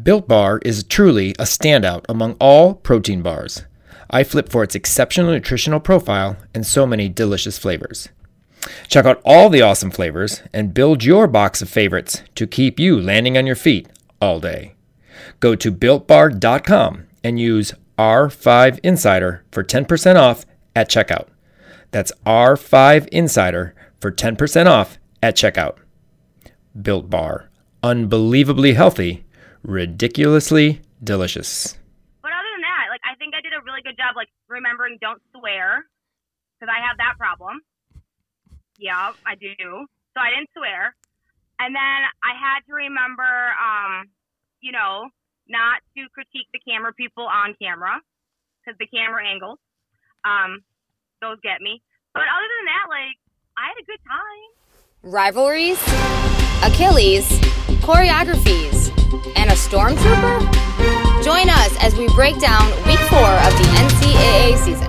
Built Bar is truly a standout among all protein bars. I flip for its exceptional nutritional profile and so many delicious flavors. Check out all the awesome flavors and build your box of favorites to keep you landing on your feet all day. Go to builtbar.com and use R5 Insider for 10% off at checkout. That's R5 Insider for 10% off at checkout. Built Bar. Unbelievably healthy ridiculously delicious. But other than that, like I think I did a really good job like remembering don't swear because I have that problem. Yeah, I do. So I didn't swear. And then I had to remember um, you know, not to critique the camera people on camera because the camera angles um those get me. But other than that, like I had a good time. Rivalries, Achilles, choreographies and a stormtrooper? Join us as we break down week four of the NCAA season.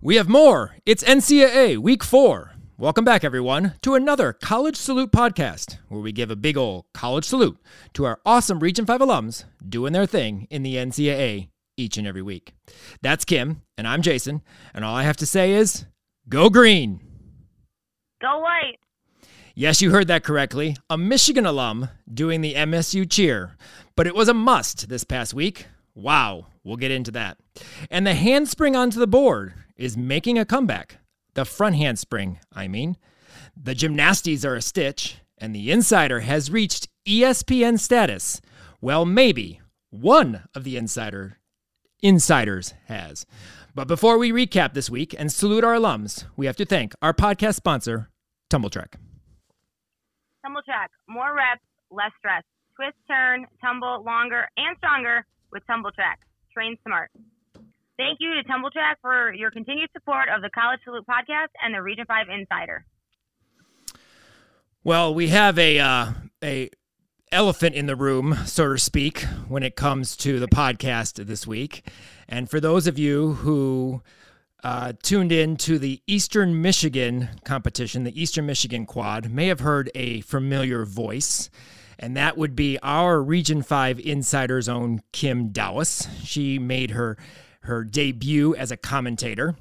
We have more. It's NCAA week four. Welcome back, everyone, to another College Salute podcast, where we give a big ol' college salute to our awesome Region 5 alums doing their thing in the NCAA each and every week. That's Kim, and I'm Jason, and all I have to say is go green. Go white. Yes, you heard that correctly. A Michigan alum doing the MSU cheer. But it was a must this past week. Wow, we'll get into that. And the handspring onto the board is making a comeback. The front handspring, I mean. The gymnasties are a stitch, and the insider has reached ESPN status. Well, maybe one of the insider insiders has. But before we recap this week and salute our alums, we have to thank our podcast sponsor, Tumbl Trak. track, more reps, less stress. Twist, turn, tumble longer and stronger with Tumbl Trak. Train smart. Thank you to Tumbl Trak for your continued support of the College Salute podcast and the Region 5 Insider. Well, we have a uh, a elephant in the room, so to speak, when it comes to the podcast this week. And for those of you who uh, tuned in to the Eastern Michigan competition, the Eastern Michigan Quad, may have heard a familiar voice. And that would be our Region 5 Insider's own Kim Dowis. She made her her debut as a commentator.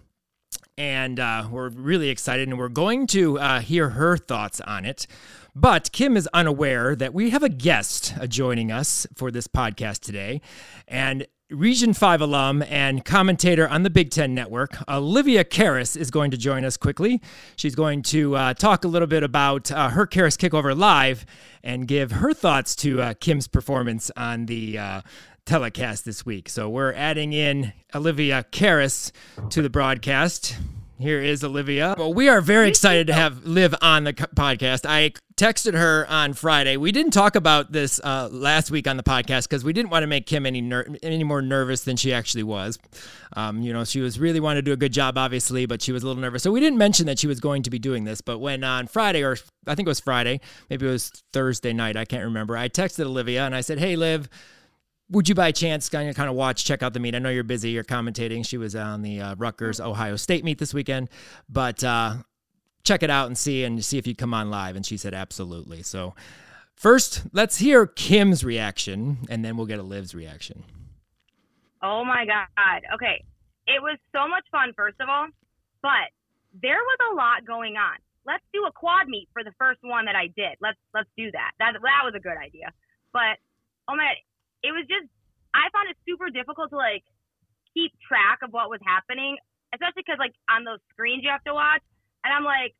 And uh, we're really excited, and we're going to uh, hear her thoughts on it. But Kim is unaware that we have a guest joining us for this podcast today. And Region 5 alum and commentator on the Big Ten Network, Olivia Karas, is going to join us quickly. She's going to uh, talk a little bit about uh, her Karas Kickover Live and give her thoughts to uh, Kim's performance on the uh, telecast this week. So we're adding in Olivia Karas to the broadcast. Here is Olivia. Well, we are very excited to have Liv on the podcast. I texted her on Friday. We didn't talk about this uh, last week on the podcast because we didn't want to make Kim any ner- any more nervous than she actually was. Um, you know, she was really wanting to do a good job, obviously, but she was a little nervous. So we didn't mention that she was going to be doing this. But when on Friday, or I think it was Friday, maybe it was Thursday night, I can't remember. I texted Olivia and I said, "Hey, Liv." Would you by chance kind of kind of watch check out the meet? I know you're busy you're commentating. She was on the uh, rutgers ohio state meet this weekend but uh, check it out and see and see if you come on live. And she said absolutely. So first let's hear kim's reaction and then we'll get a liv's reaction. Oh my god. Okay. It was so much fun first of all but there was a lot going on. Let's do a quad meet for the first one that i did. Let's let's do that. That, that was a good idea. But oh my it was just I found it super difficult to like keep track of what was happening, especially because like on those screens you have to watch, and I'm like,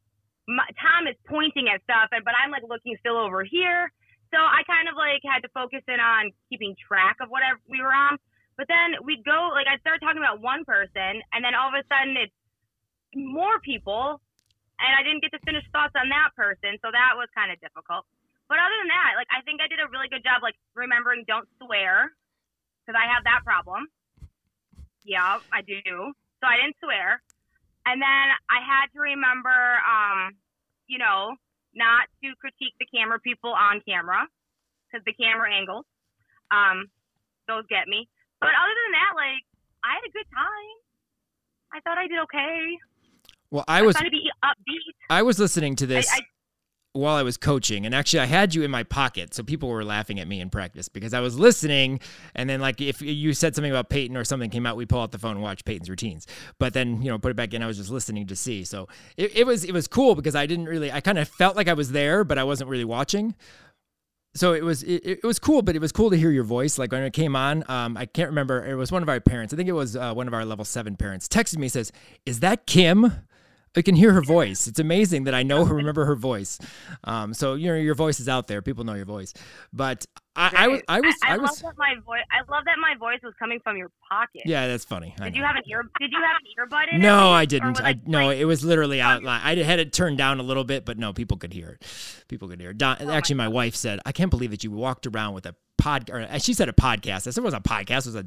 my, Tom is pointing at stuff, and but I'm like looking still over here. So I kind of like had to focus in on keeping track of whatever we were on. But then we'd go like I'd start talking about one person, and then all of a sudden it's more people, and I didn't get to finish thoughts on that person, so that was kind of difficult. But other than that, like I think I did a really good job, like remembering don't swear, because I have that problem. Yeah, I do. So I didn't swear, and then I had to remember, um, you know, not to critique the camera people on camera, because the camera angles, um, those get me. But other than that, like I had a good time. I thought I did okay. Well, I was. I to be upbeat. I was listening to this. I, I, while I was coaching, and actually I had you in my pocket, so people were laughing at me in practice because I was listening, and then like if you said something about Peyton or something came out, we pull out the phone and watch Peyton's routines. But then you know put it back in. I was just listening to see. So it, it was it was cool because I didn't really I kind of felt like I was there, but I wasn't really watching. So it was it, it was cool, but it was cool to hear your voice. Like when it came on, um, I can't remember. It was one of our parents. I think it was uh, one of our level seven parents. Texted me says, "Is that Kim?" I can hear her voice. It's amazing that I know her, remember her voice. Um, so you know your voice is out there. People know your voice. But I, I, was, I was, I, I, love was. that my voice. I love that my voice was coming from your pocket. Yeah, that's funny. Did you have an ear? Did you have an earbud in? No, I didn't. I it no, it was literally out. loud. I had it turned down a little bit, but no, people could hear it. People could hear it. Don, actually, my wife said, "I can't believe that you walked around with a pod." Or uh, she said a podcast. I said it was a podcast. It was a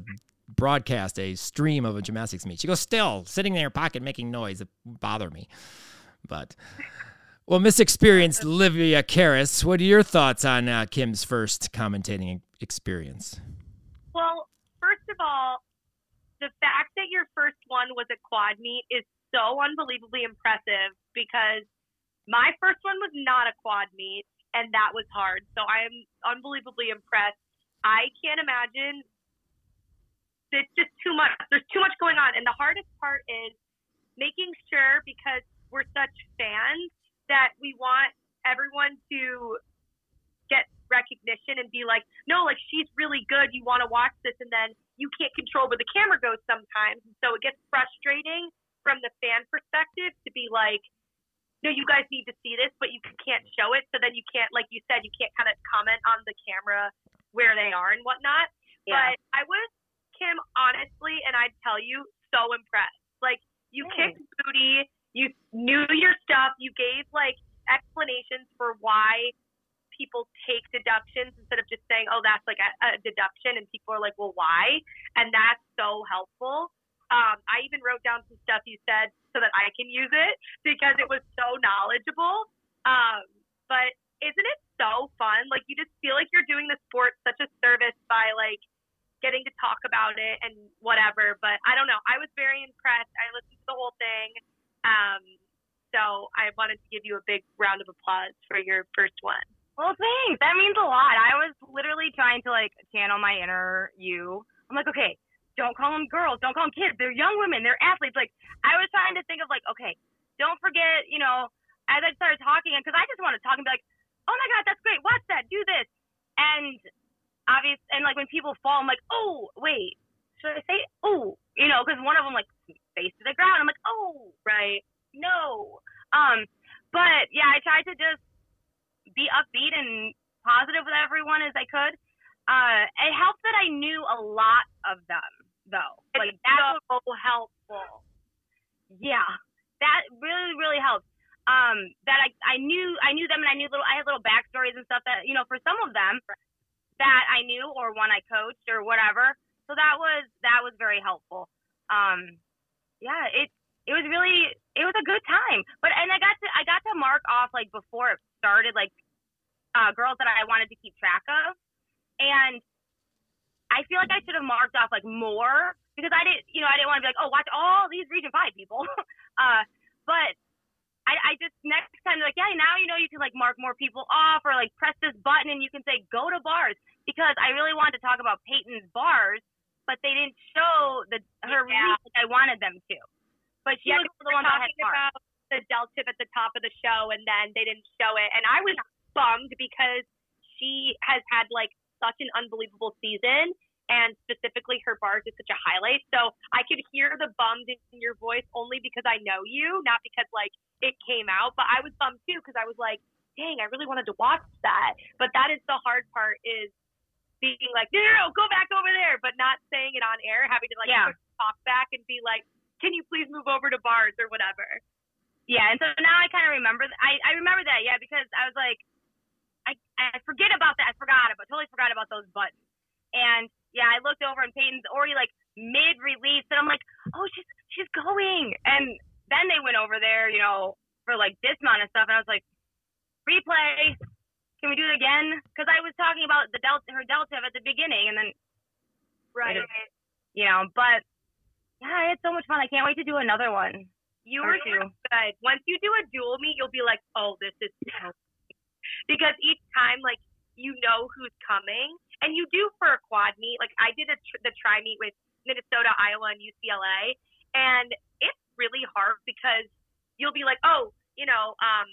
broadcast, a stream of a gymnastics meet. She goes, "Still sitting in your pocket making noise. It bothered me." But well, Miss Experience Livia Karas, what are your thoughts on uh, Kim's first commentating experience? Well, first of all, the fact that your first one was a quad meet is so unbelievably impressive because my first one was not a quad meet and that was hard. So I am unbelievably impressed. I can't imagine it's just too much. There's too much going on. And the hardest part is making sure because we're such fans that we want everyone to get recognition and be like, no, like she's really good. You want to watch this, and then you can't control where the camera goes sometimes. And so it gets frustrating from the fan perspective to be like, no, you guys need to see this, but you can't show it. So then you can't, like you said, you can't kind of comment on the camera where they are and whatnot. Yeah. But I was, Kim, honestly, and I'd tell you, so impressed. Like, you kicked booty, you knew your stuff, you gave like explanations for why people take deductions instead of just saying, oh, that's like a, a deduction. And people are like, well, why? And that's so helpful. Um, I even wrote down some stuff you said so that I can use it because it was so knowledgeable. Um, but isn't it so fun? Like, you just feel like you're doing the sport such a service by like getting to talk about it and whatever. But I don't know. I was very impressed. I listened to the whole thing. Um, so I wanted to give you a big round of applause for your first one. Well, thanks. That means a lot. I was literally trying to like channel my inner you. I'm like, okay, don't call them girls, don't call them kids. They're young women. They're athletes. Like, I was trying to think of like, okay, don't forget, you know, as I started talking, because I just want to talk and be like, oh my god, that's great. Watch that. Do this. And obvious, and like when people fall, I'm like, oh wait, should I say oh? You know, because one of them like face to the ground. I'm like, oh right, no. Um, but yeah, I tried to just be upbeat and positive with everyone as I could. Uh, it helped that I knew a lot of them, though. Like that, so helpful. yeah, that really, really helped. Um, that I, I knew, I knew them, and I knew little, I had little backstories and stuff that you know, for some of them that I knew, or one I coached, or whatever. So that was that was very helpful. Um, yeah, it it was really it was a good time. But and I got to I got to mark off like before it started like uh, girls that I wanted to keep track of, and I feel like I should have marked off like more because I didn't you know I didn't want to be like oh watch all these Region Five people, uh, but I, I just next time like yeah now you know you can like mark more people off or like press this button and you can say go to bars because I really wanted to talk about Peyton's bars but they didn't show the her Yeah. release like I wanted them to. But she Yeah, was the one that had talking bars. about the delta at the top of the show, and then they didn't show it, and I was bummed because she has had like such an unbelievable season, and specifically her bars is such a highlight. So I could hear the bummed in your voice only because I know you, not because like it came out. But I was bummed too because I was like, dang, I really wanted to watch that. But that is the hard part is being like, no, no, no, go back over there, but not saying it on air, having to like Yeah. talk back and be like, can you please move over to bars or whatever. Yeah, and so now I kind of remember. th- I I remember that. Yeah, because I was like, I I forget about that. I forgot about totally forgot about those buttons. And yeah, I looked over and Peyton's already like mid release, and I'm like, oh, she's she's going. And then they went over there, you know, for like dismount and stuff, and I was like, replay. Can we do it again? Because I was talking about the delta, her delta at the beginning, and then Right. you know, but yeah, I had so much fun. I can't wait to do another one. You were good. Once you do a dual meet, you'll be like, oh, this is so because each time like you know who's coming, and you do for a quad meet. Like I did a tr- the tri meet with Minnesota, Iowa, and UCLA, and it's really hard because you'll be like, oh, you know, um,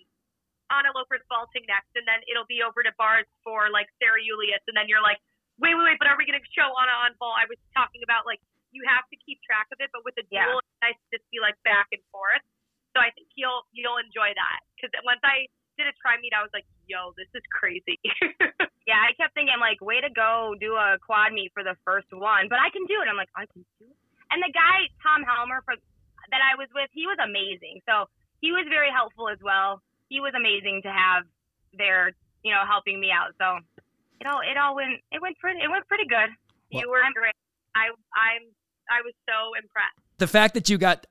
Anna Loper's vaulting next, and then it'll be over to bars for like Sarah Julius, and then you're like, wait, wait, wait, but are we going to show Anna on vault? I was talking about like you have to keep track of it, but with a Yeah. it's nice to just be like back and forth. So I think you'll you'll enjoy that because once I did a try meet, I was like, yo, this is crazy. Yeah, I kept thinking like, way to go, do a quad meet for the first one, but I can do it. I'm like, I can do it. And the guy Tom Helmer for that I was with, he was amazing. So he was very helpful as well. He was amazing to have there, you know, helping me out. So it all it all went it went pretty it went pretty good. you were great. I I'm I was so impressed. The fact that you got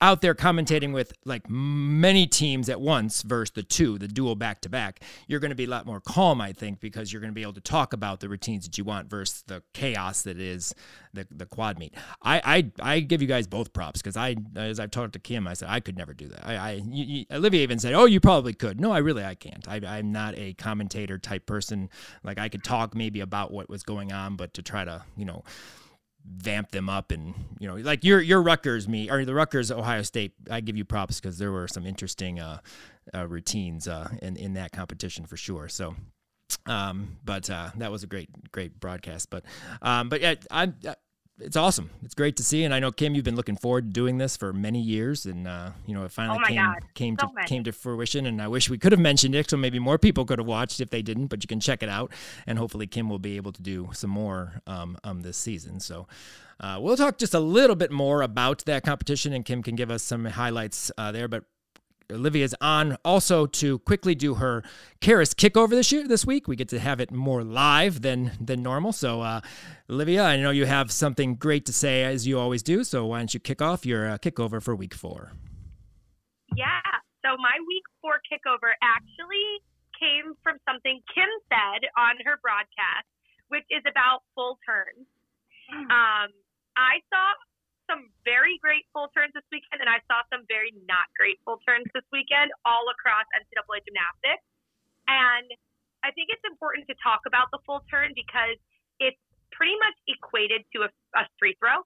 out there commentating with like many teams at once versus the two, the dual back to back, you're going to be a lot more calm, I think, because you're going to be able to talk about the routines that you want versus the chaos that is the the quad meet. I I, I give you guys both props because I, as I've talked to Kim, I said I could never do that. I, I you, you, Olivia even said, "Oh, you probably could." No, I really I can't. I, I'm not a commentator type person. Like I could talk maybe about what was going on, but to try to you know vamp them up and you know like your your Rutgers me or the Rutgers Ohio State I give you props because there were some interesting uh, uh, routines uh, in in that competition for sure. So um but uh, that was a great great broadcast. But um but yeah I'm uh, it's awesome. It's great to see and I know Kim you've been looking forward to doing this for many years and uh you know it finally Oh came God, came so to many. came to fruition and I wish we could have mentioned it so maybe more people could have watched if they didn't but you can check it out and hopefully Kim will be able to do some more um, um this season. So uh, we'll talk just a little bit more about that competition and Kim can give us some highlights uh, there but Olivia's on also to quickly do her Karas kickover this year this week. We get to have it more live than than normal. So uh, Olivia, I know you have something great to say as you always do. So why don't you kick off your uh, kickover for week four? Yeah. So my week four kickover actually came from something Kim said on her broadcast, which is about full turns. Um, I saw some very great full turns this weekend, and I saw some very not great full turns this weekend all across NCAA gymnastics. And I think it's important to talk about the full turn because it's pretty much equated to a, a free throw.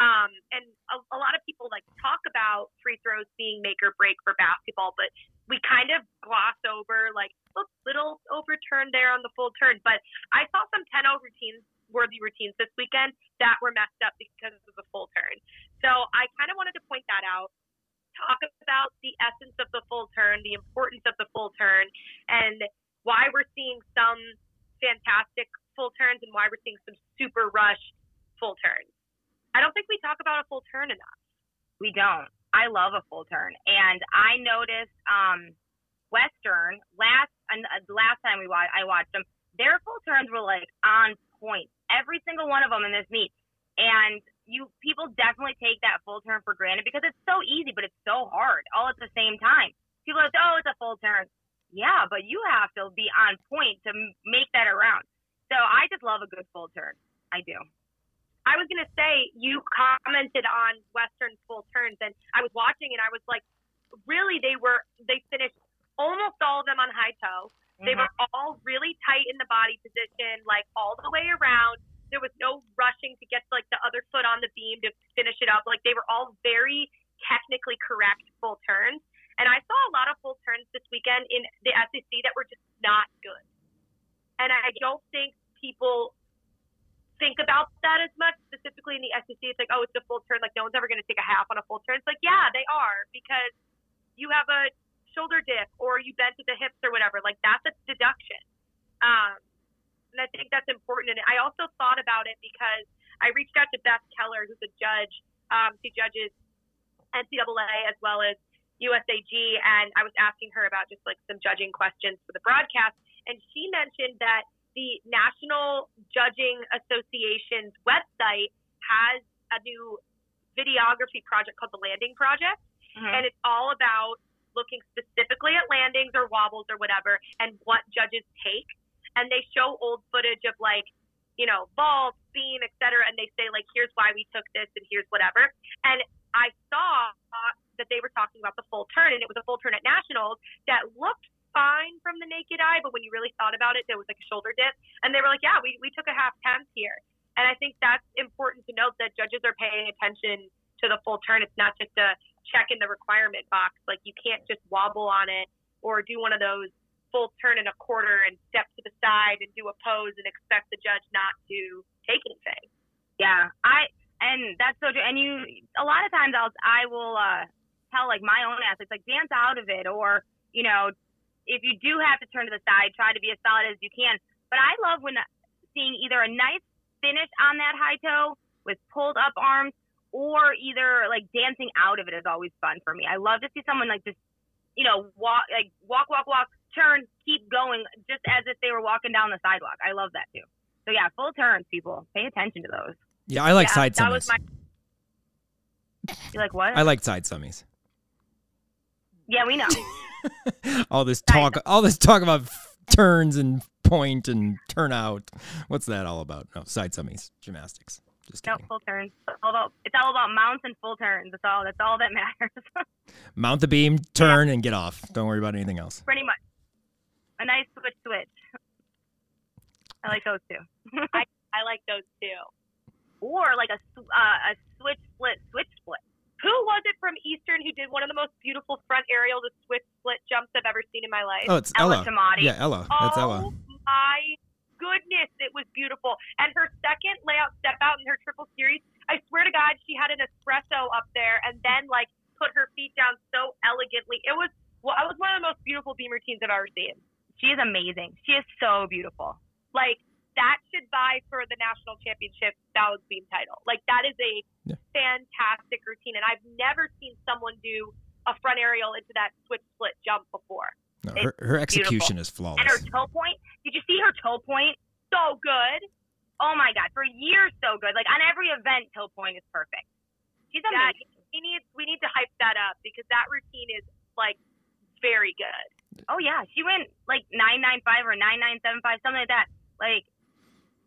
Um, and a, a lot of people like talk about free throws being make or break for basketball, but we kind of gloss over like a little overturn there on the full turn. But I saw some 10 0 routines, worthy routines this weekend that were messed up because of the full turn. So I kind of wanted to point that out, talk about the essence of the full turn, the importance of the full turn, and why we're seeing some fantastic full turns and why we're seeing some super rushed full turns. I don't think we talk about a full turn enough. We don't. I love a full turn, and I noticed um, Western last and uh, the last time we watched, I watched them. Their full turns were like on every single one of them in this meet. And you people definitely take that full turn for granted because it's so easy, but it's so hard all at the same time. People are, oh, it's a full turn. Yeah, but you have to be on point to make that around. So I just love a good full turn. I do. I was gonna say you commented on Western full turns, and I was watching, and I was like, really, they were they finished almost all of them on high toe. They mm-hmm. were all really tight in the body position, like all the way around. There was no rushing to get like the other foot on the beam to finish it up. Like they were all very technically correct full turns. And I saw a lot of full turns this weekend in the SEC that were just not good. And I don't think people think about that as much, specifically in the SEC. It's like, oh, it's a full turn. Like no one's ever going to take a half on a full turn. It's like, yeah, they are because you have a shoulder dip or you bent at the hips or whatever. Like that's a deduction. Um, and I think that's important. And I also thought about it because I reached out to Beth Keller, who's a judge. Um, she judges NCAA as well as USAG, and I was asking her about just like some judging questions for the broadcast. And she mentioned that the National Judging Association's website has a new videography project called the Landing Project Mhm. and it's all about looking specifically at landings or wobbles or whatever and what judges take and they show old footage of like you know vault beam et cetera and they say like here's why we took this and here's whatever and i saw that they were talking about the full turn and it was a full turn at nationals that looked fine from the naked eye, but when you really thought about it, there was like a shoulder dip. And they were like, yeah, we, we took a half tenth here. And I think that's important to note that judges are paying attention to the full turn. It's not just a check in the requirement box. Like you can't just wobble on it or do one of those full turn and a quarter and step to the side and do a pose and expect the judge not to take anything. Yeah, I and that's so true. And you, a lot of times, I'll I will uh, tell like my own athletes like dance out of it, or you know, if you do have to turn to the side, try to be as solid as you can. But I love when seeing either a nice finish on that high toe with pulled up arms, or either like dancing out of it is always fun for me. I love to see someone like just you know walk like walk walk walk turn keep going just as if they were walking down the sidewalk. I love that too. So yeah, full turns, people. Pay attention to those. Yeah, I like Yeah, side summies. my- You like what? I like side summies. yeah, we know. all this talk, all this talk about f- turns and point and turnout. What's that all about? No, side summies, gymnastics. Just no kidding. full turns. It's all about it's all about mounts and full turns. That's all. That's all that matters. Mount the beam, turn, and get off. Don't worry about anything else. Pretty much. A nice switch switch. I like those too. I like those too. or like a uh, a switch split switch split. Who was it from Eastern who did one of the most beautiful front aerial to switch split jumps I've ever seen in my life? Oh, it's Ella Ella. Tamati. Yeah, Ella. That's oh Ella. my goodness, it was beautiful. And her second layout step out in her triple series, I swear to God, she had an espresso up there and then like put her feet down so elegantly. It was well, it was one of the most beautiful beam routines I've ever seen. She is amazing. She is so beautiful. Like that should vie for the national championship balance beam title. Like that is a Yeah. fantastic routine, and I've never seen someone do a front aerial into that switch split jump before. No, her, her execution is flawless. And her toe point. Did you see her toe point? So good. Oh my god, for years so good. Like on every event, toe point is perfect. She's Yeah, amazing. we need we need to hype that up because that routine is like very good. Oh yeah, she went like nine nine five or nine nine seven five, something like that. Like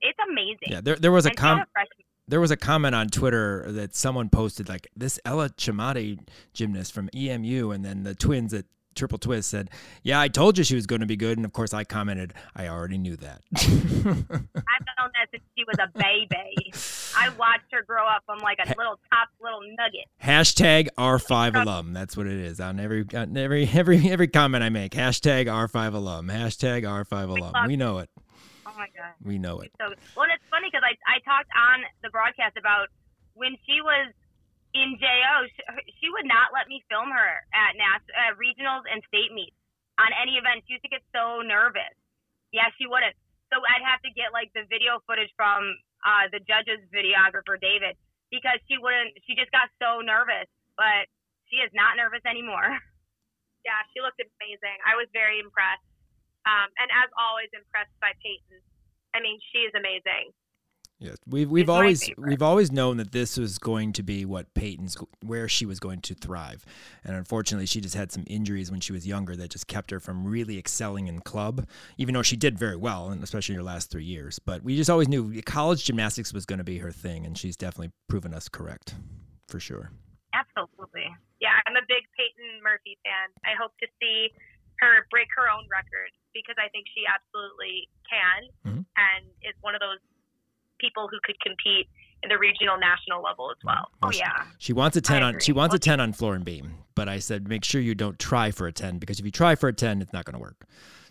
it's amazing. Yeah, there, there was a And she's com- freshman. there was a comment on Twitter that someone posted like this Ella Chamade gymnast from EMU, and then the twins at Triple Twist said, "Yeah, I told you she was going to be good," and of course I commented, "I already knew that." I've known that since she was a baby. I watched her grow up from like a little top little nugget. Hashtag R5 alum. That's what it is on every on every every every comment I make. Hashtag R5 alum. Hashtag R5 alum. We know it. Oh my god. We know it. So well, it's funny because I I talked on the broadcast about when she was in JO, she, would not let me film her at nas- uh, regionals and state meets on any event. She used to get so nervous. Yeah, she wouldn't. So I'd have to get like the video footage from uh, the judge's videographer David because she wouldn't. She just got so nervous, but she is not nervous anymore. Yeah, she looked amazing. I was very impressed. Um, and as always, impressed by Peyton. I mean, she is amazing. Yes, we've we've always we've always known that this was going to be what Peyton's where she was going to thrive, and unfortunately, she just had some injuries when she was younger that just kept her from really excelling in club. Even though she did very well, and especially in her last three years, but we just always knew college gymnastics was going to be her thing, and she's definitely proven us correct, for sure. Absolutely. Yeah, I'm a big Peyton Murphy fan. I hope to see her break her own record because I think she absolutely can Mhm. and is one of those people who could compete in the regional national level as well. Oh Well, she- yeah. She wants a 10 on she wants a 10 on floor and beam, but I said make sure you don't try for a 10 because if you try for a 10 it's not going to work.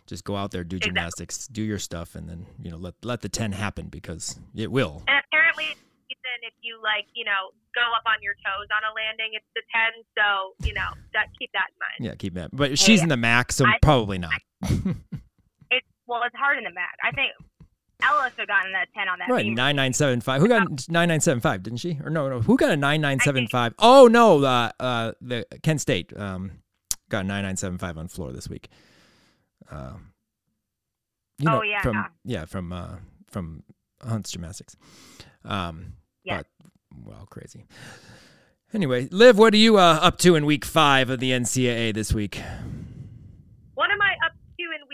Just go out there, do Exactly. gymnastics, do your stuff and then, you know, let let the 10 happen because it will. And apparently, Ethan, if you like, you know, go up on your toes on a landing, it's the 10. So, you know, that keep that in mind. Yeah, keep that. But she's in the max, so I- probably not. It's well, it's hard in the mat. I think Ella should have gotten that ten on that. right, 9975. Who got 9975, didn't she? Or no, no. Who got a 9975? Oh, no, uh uh the Kent State um got 9975 on floor this week. Uh, you Oh, know, yeah. from yeah, from uh from Hunt's Gymnastics. Um Yeah. but well, crazy. Anyway, Liv, what are you uh, up to in week 5 of the NCAA this week? What am I up to in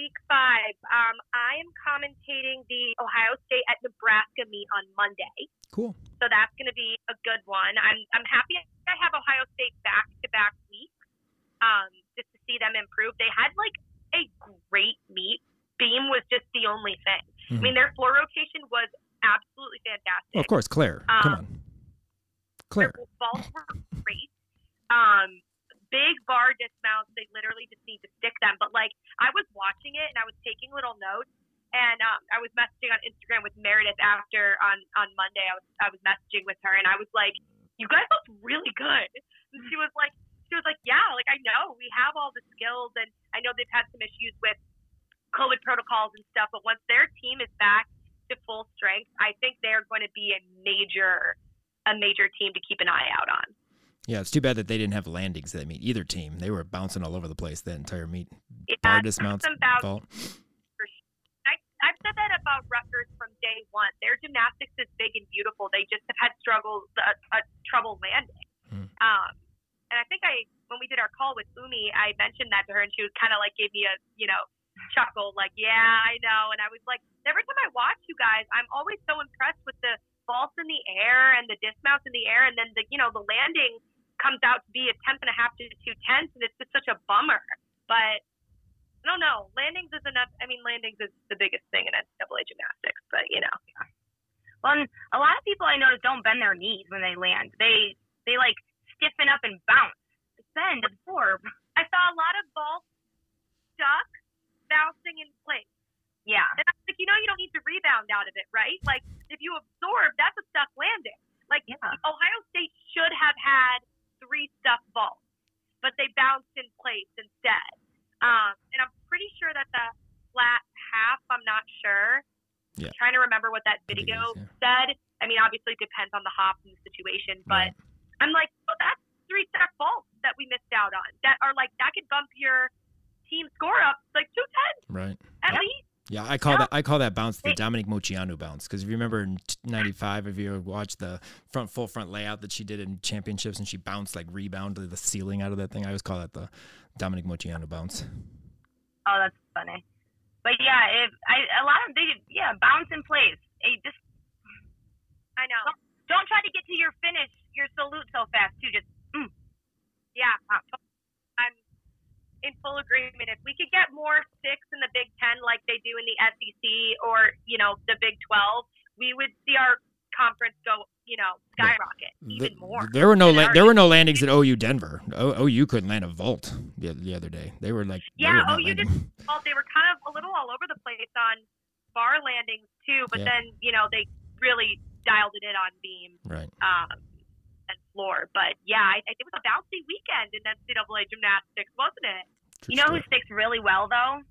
week five? Um, I am commentating the Ohio State at Nebraska meet on Monday. Cool. So that's going to be a good one. I'm I'm happy I have Ohio State back to back weeks, um, just to see them improve. They had like a great meet. Beam was just the only thing. I Mhm. mean, their floor rotation was absolutely fantastic. Well, of course, Claire. Come Um, on, Claire. Their balls were great. Um, big bar dismounts. They literally just need to stick them. But like, I was watching it and I was taking little notes. And um, I was messaging on Instagram with Meredith after on on Monday. I was I was messaging with her and I was like, "You guys look really good." And she was like, "She was like, yeah, like I know we have all the skills, and I know they've had some issues with COVID protocols and stuff. But once their team is back to full strength, I think they're going to be a major a major team to keep an eye out on." Yeah, it's too bad that they didn't have landings that meet. Either team, they were bouncing all over the place that entire meet. Yeah, Bar dismounts, some bout- vault. I, I've said that about Rutgers from day one. Their gymnastics is big and beautiful. They just have had struggles, uh, uh, trouble landing. Hmm. Um, and I think I, when we did our call with Umme, I mentioned that to her, and she was kind of like gave me a, you know, chuckle, like, yeah, I know. And I was like, every time I watch you guys, I'm always so impressed with the vaults in the air and the dismounts in the air, and then the, you know, the landing comes out to be a tenth and a half to two tenths, and it's just such a bummer. But I don't know. Landings is enough. I mean, landings is the biggest thing in NCAA gymnastics, but you know. Well, and a lot of people I notice don't bend their knees when they land. They they like stiffen up and bounce. Bend, absorb. I saw a lot of balls stuck, bouncing in place. Yeah. And I was like, you know, you don't need to rebound out of it, right? Like, if you absorb, that's a stuck landing. Like, Yeah. Ohio State should have had three stuck balls, but they bounced in place instead. Um, and I'm pretty sure that the flat half, I'm not sure. Yeah. trying to remember what that I think it video is, said. I mean, obviously, it depends on the hop and the situation, but Right. I'm like, well, that's three stack balls that we missed out on that are like, that could bump your team score up like two ten Right. at Yep. least. Yeah, I call Yeah. that I call that bounce the Dominique Moceanu bounce because if you remember in '95, if you watched the front full front layout that she did in championships and she bounced like rebound to the ceiling out of that thing, I always call that the Dominique Moceanu bounce. Oh, that's funny. But yeah, if I a lot of they yeah bounce in place. Hey, just I know. don't try to get to your finish, your salute so fast too. Just mm, Yeah, I'm in full agreement. If we could get more six in the Big Ten like they do in the SEC or you know the Big Twelve, we would see our conference go you know skyrocket even The- more. There were no la- there were no landings at OU Denver. O- OU couldn't land a vault the, the other day. They were like Yeah, were OU did- well, they were kind of a little all over the place on bar landings too, but Yeah. then you know they really dialed it in on beam right. um, and floor. But yeah, I, I, it was a bouncy weekend in NCAA gymnastics, wasn't it? True you know who sticks really well though?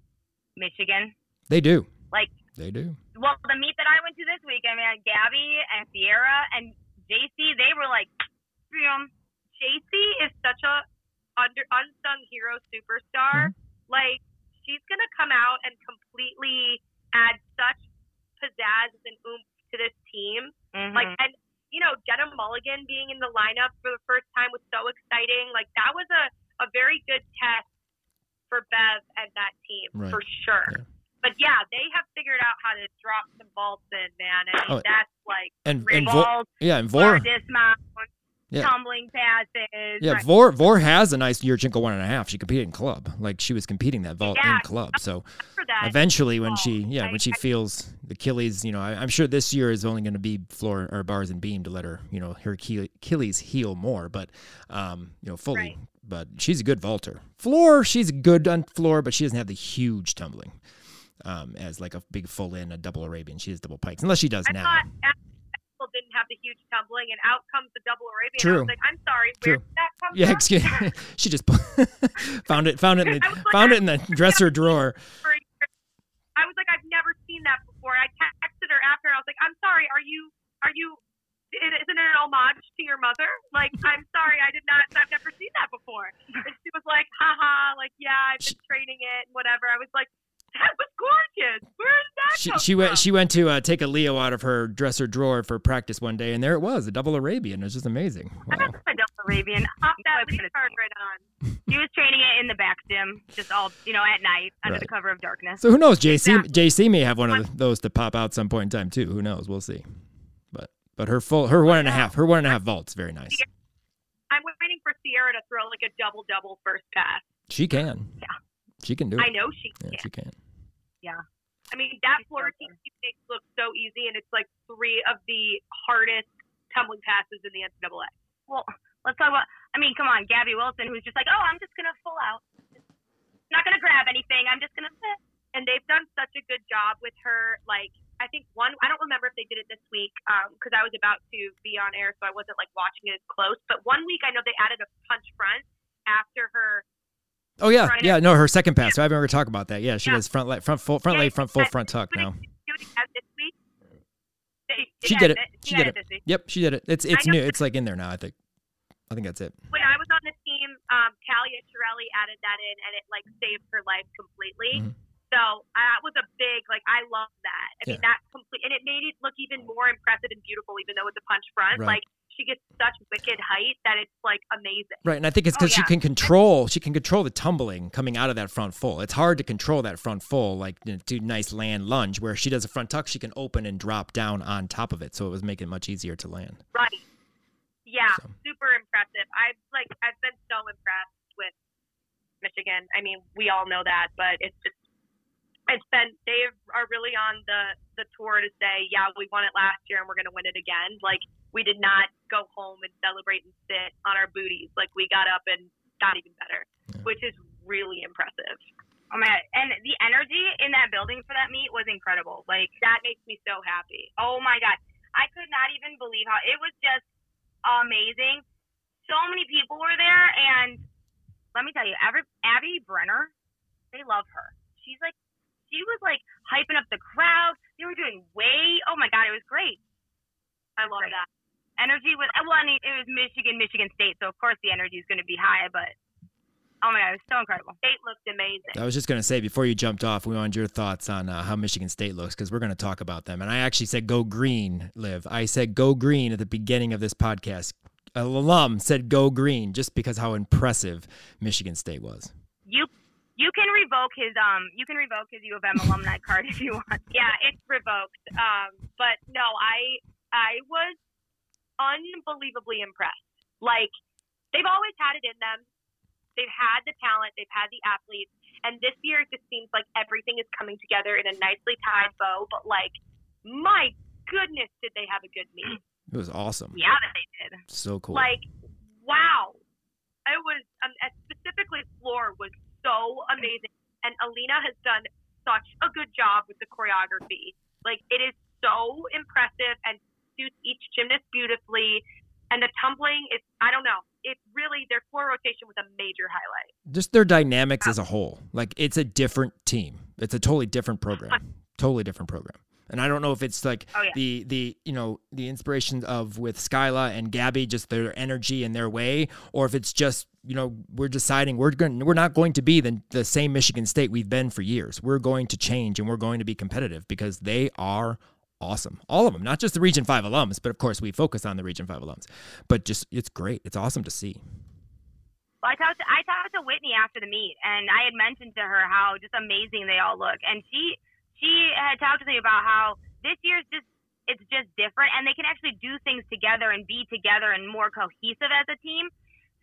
Michigan. They do. Like They do. well, the meet that I went to this week, I mean, Gabby and Sierra and JC, they were like, bam. JC is such a under unsung hero superstar. Mm-hmm. Like she's gonna come out and completely add such pizzazz and oomph to this team. Mhm. Like and you know, Jenna Mulligan being in the lineup for the first time was so exciting. Like that was a, a very good test for Bev and that team Right. for sure. Yeah. But yeah, they have figured out how to drop some vaults in, man. I mean Oh, that's like And and yeah, and Vor dismount, Yeah. tumbling passes. Yeah, right. Vor Vor has a nice Yurchenko one and a half. She competed in club, like she was competing that vault Yeah. in club. So eventually, when she yeah I- when she feels the Achilles, you know, I, I'm sure this year is only going to be floor or bars and beam to let her you know her Achille- Achilles heal more, but um you know fully. Right. But she's a good vaulter. Floor, she's good on floor, but she doesn't have the huge tumbling. Um, as like a big full in, a double Arabian. She has double pikes, unless she does now. thought have the huge tumbling, and out comes the double Arabian. I True. was like, I'm sorry, True. did that come Yeah, excuse. she just found it, found it, in the, like, found it in the dresser drawer. For a year. I was like, I've never seen that before. I texted her after, I was like, I'm sorry, are you, are you, i- isn't it an homage to your mother? Like, I'm sorry, I did not, I've never seen that before. And she was like, haha, like, yeah, I've been training it and whatever. I was like, that was gorgeous. Where that She she from? went she went to uh, take a Leo out of her dresser drawer for practice one day, and there it was, a double Arabian. It was just amazing. Wow. a double Arabian. That Put lead it- card right on. She was training it in the back gym, just all you know, at night under Right. the cover of darkness. So who knows? JC Exactly. JC may have one of those to pop out some point in time too. Who knows? We'll see. But but her full her one and a half her one and a half vaults very nice. I'm waiting for Sierra to throw like a double double first pass. She can. Yeah. She can do it. I know she Yeah, can. she can. I mean, that floor routine makes look so easy, and it's like three of the hardest tumbling passes in the NCAA. Well, let's talk about. I mean, come on, Gabby Wilson, who's just like, oh, I'm just gonna full out, not gonna grab anything. I'm just gonna sit. and they've done such a good job with her. Like I think one, I don't remember if they did it this week um, because I was about to be on air, so I wasn't like watching it as close. But one week I know they added a punch front after her. Oh yeah, yeah. No, her second pass. So I haven't ever talked about that. Yeah, she Yeah. does front leg, front full, front Yeah, leg, front full, front tuck now. Do it again this week. They, She did it. She did it. Yep, she did it. It's it's new. It's like in there now. I think. I think that's it. When I was on the team, um, Callie Chirelli added that in, and it like saved her life completely. Mhm. So uh, that was a big like I love that. I mean that complete, and it made it look even more impressive and beautiful, even though it's a punch front. Right. Like she gets such wicked height that it's like amazing. Right, and I think it's Oh, because she can control. She can control the tumbling coming out of that front full. It's hard to control that front full, like you know, do nice land lunge. Where she does a front tuck, she can open and drop down on top of it, so it was making it much easier to land. Right. Yeah, So. super impressive. I've like I've been so impressed with Michigan. I mean, we all know that, but it's just it's been they are really on the the tour to say, yeah, we won it last year and we're going to win it again. Like we did not go home and celebrate and sit on our booties. Like we got up and got even better, Yeah. which is really impressive. Oh my god! And the energy in that building for that meet was incredible. Like, That makes me so happy. oh my god, I could not even believe how it was just amazing. So many people were there, and let me tell you, every, Abby Brenner, they love her. She's like, she was like hyping up the crowd. They were doing way. Oh my god, it was great. I love Great. that. Energy was well, I mean, it was Michigan, Michigan State, so of course the energy is going to be high. But oh my god, it was so incredible. State looked amazing. I was just going to say before you jumped off, we wanted your thoughts on uh, how Michigan State looks because we're going to talk about them. And I actually said go green, live. I said go green at the beginning of this podcast. An alum said go green just because how impressive Michigan State was. You you can revoke his um you can revoke his U of M alumni card if you want. yeah, it's revoked. Um, but no, I I was unbelievably impressed. Like they've always had it in them. They've had the talent, they've had the athletes, and this year it just seems like everything is coming together in a nicely tied bow. But like, my goodness, did they have a good meet? It was awesome. Yeah, that they did. So cool. Like, wow, it was um, specifically floor was so amazing, and Alina has done such a good job with the choreography. Like, it is so impressive and suits each gymnast beautifully. And the tumbling is, I don't know, it's really, their floor rotation was a major highlight. just their dynamics as a whole. Like it's a different team. It's a totally different program. Totally different program. And I don't know if it's like Oh, yeah. the the you know the inspiration of with Skyla and Gabby, just their energy and their way, or if it's just you know we're deciding we're going we're not going to be the the same Michigan State we've been for years. We're going to change and we're going to be competitive because they are awesome. All of them, not just the Region Five alums, but of course we focus on the Region Five alums. But just it's great. It's awesome to see. Well, I talked to, I talked to Whitney after the meet, and I had mentioned to her how just amazing they all look, and she she had talked to me about how this year's just it's just different, and they can actually do things together and be together and more cohesive as a team.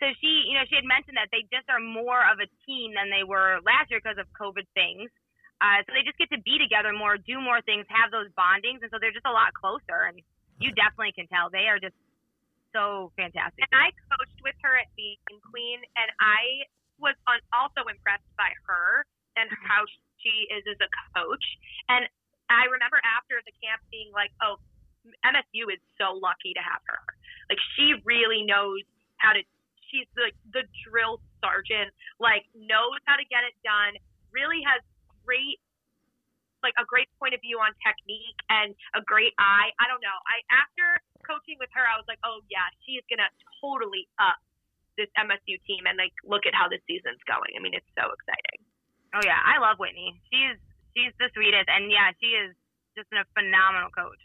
So she, you know, she had mentioned that they just are more of a team than they were last year because of COVID things. Uh, so they just get to be together more, do more things, have those bondings, and so they're just a lot closer. And you definitely can tell they are just so fantastic. And I coached with her at Beacon Queen, and I was on, also impressed by her and how she is as a coach. And I remember after the camp being like, "Oh, MSU is so lucky to have her. Like she really knows how to. She's like the drill sergeant. Like knows how to get it done. Really has great." Like a great point of view on technique and a great eye. I don't know. I after coaching with her, I was like, oh yeah, she is gonna totally up this MSU team and like look at how this season's going. I mean, it's so exciting. Oh yeah, I love Whitney. She's she's the sweetest, and yeah, she is just a phenomenal coach.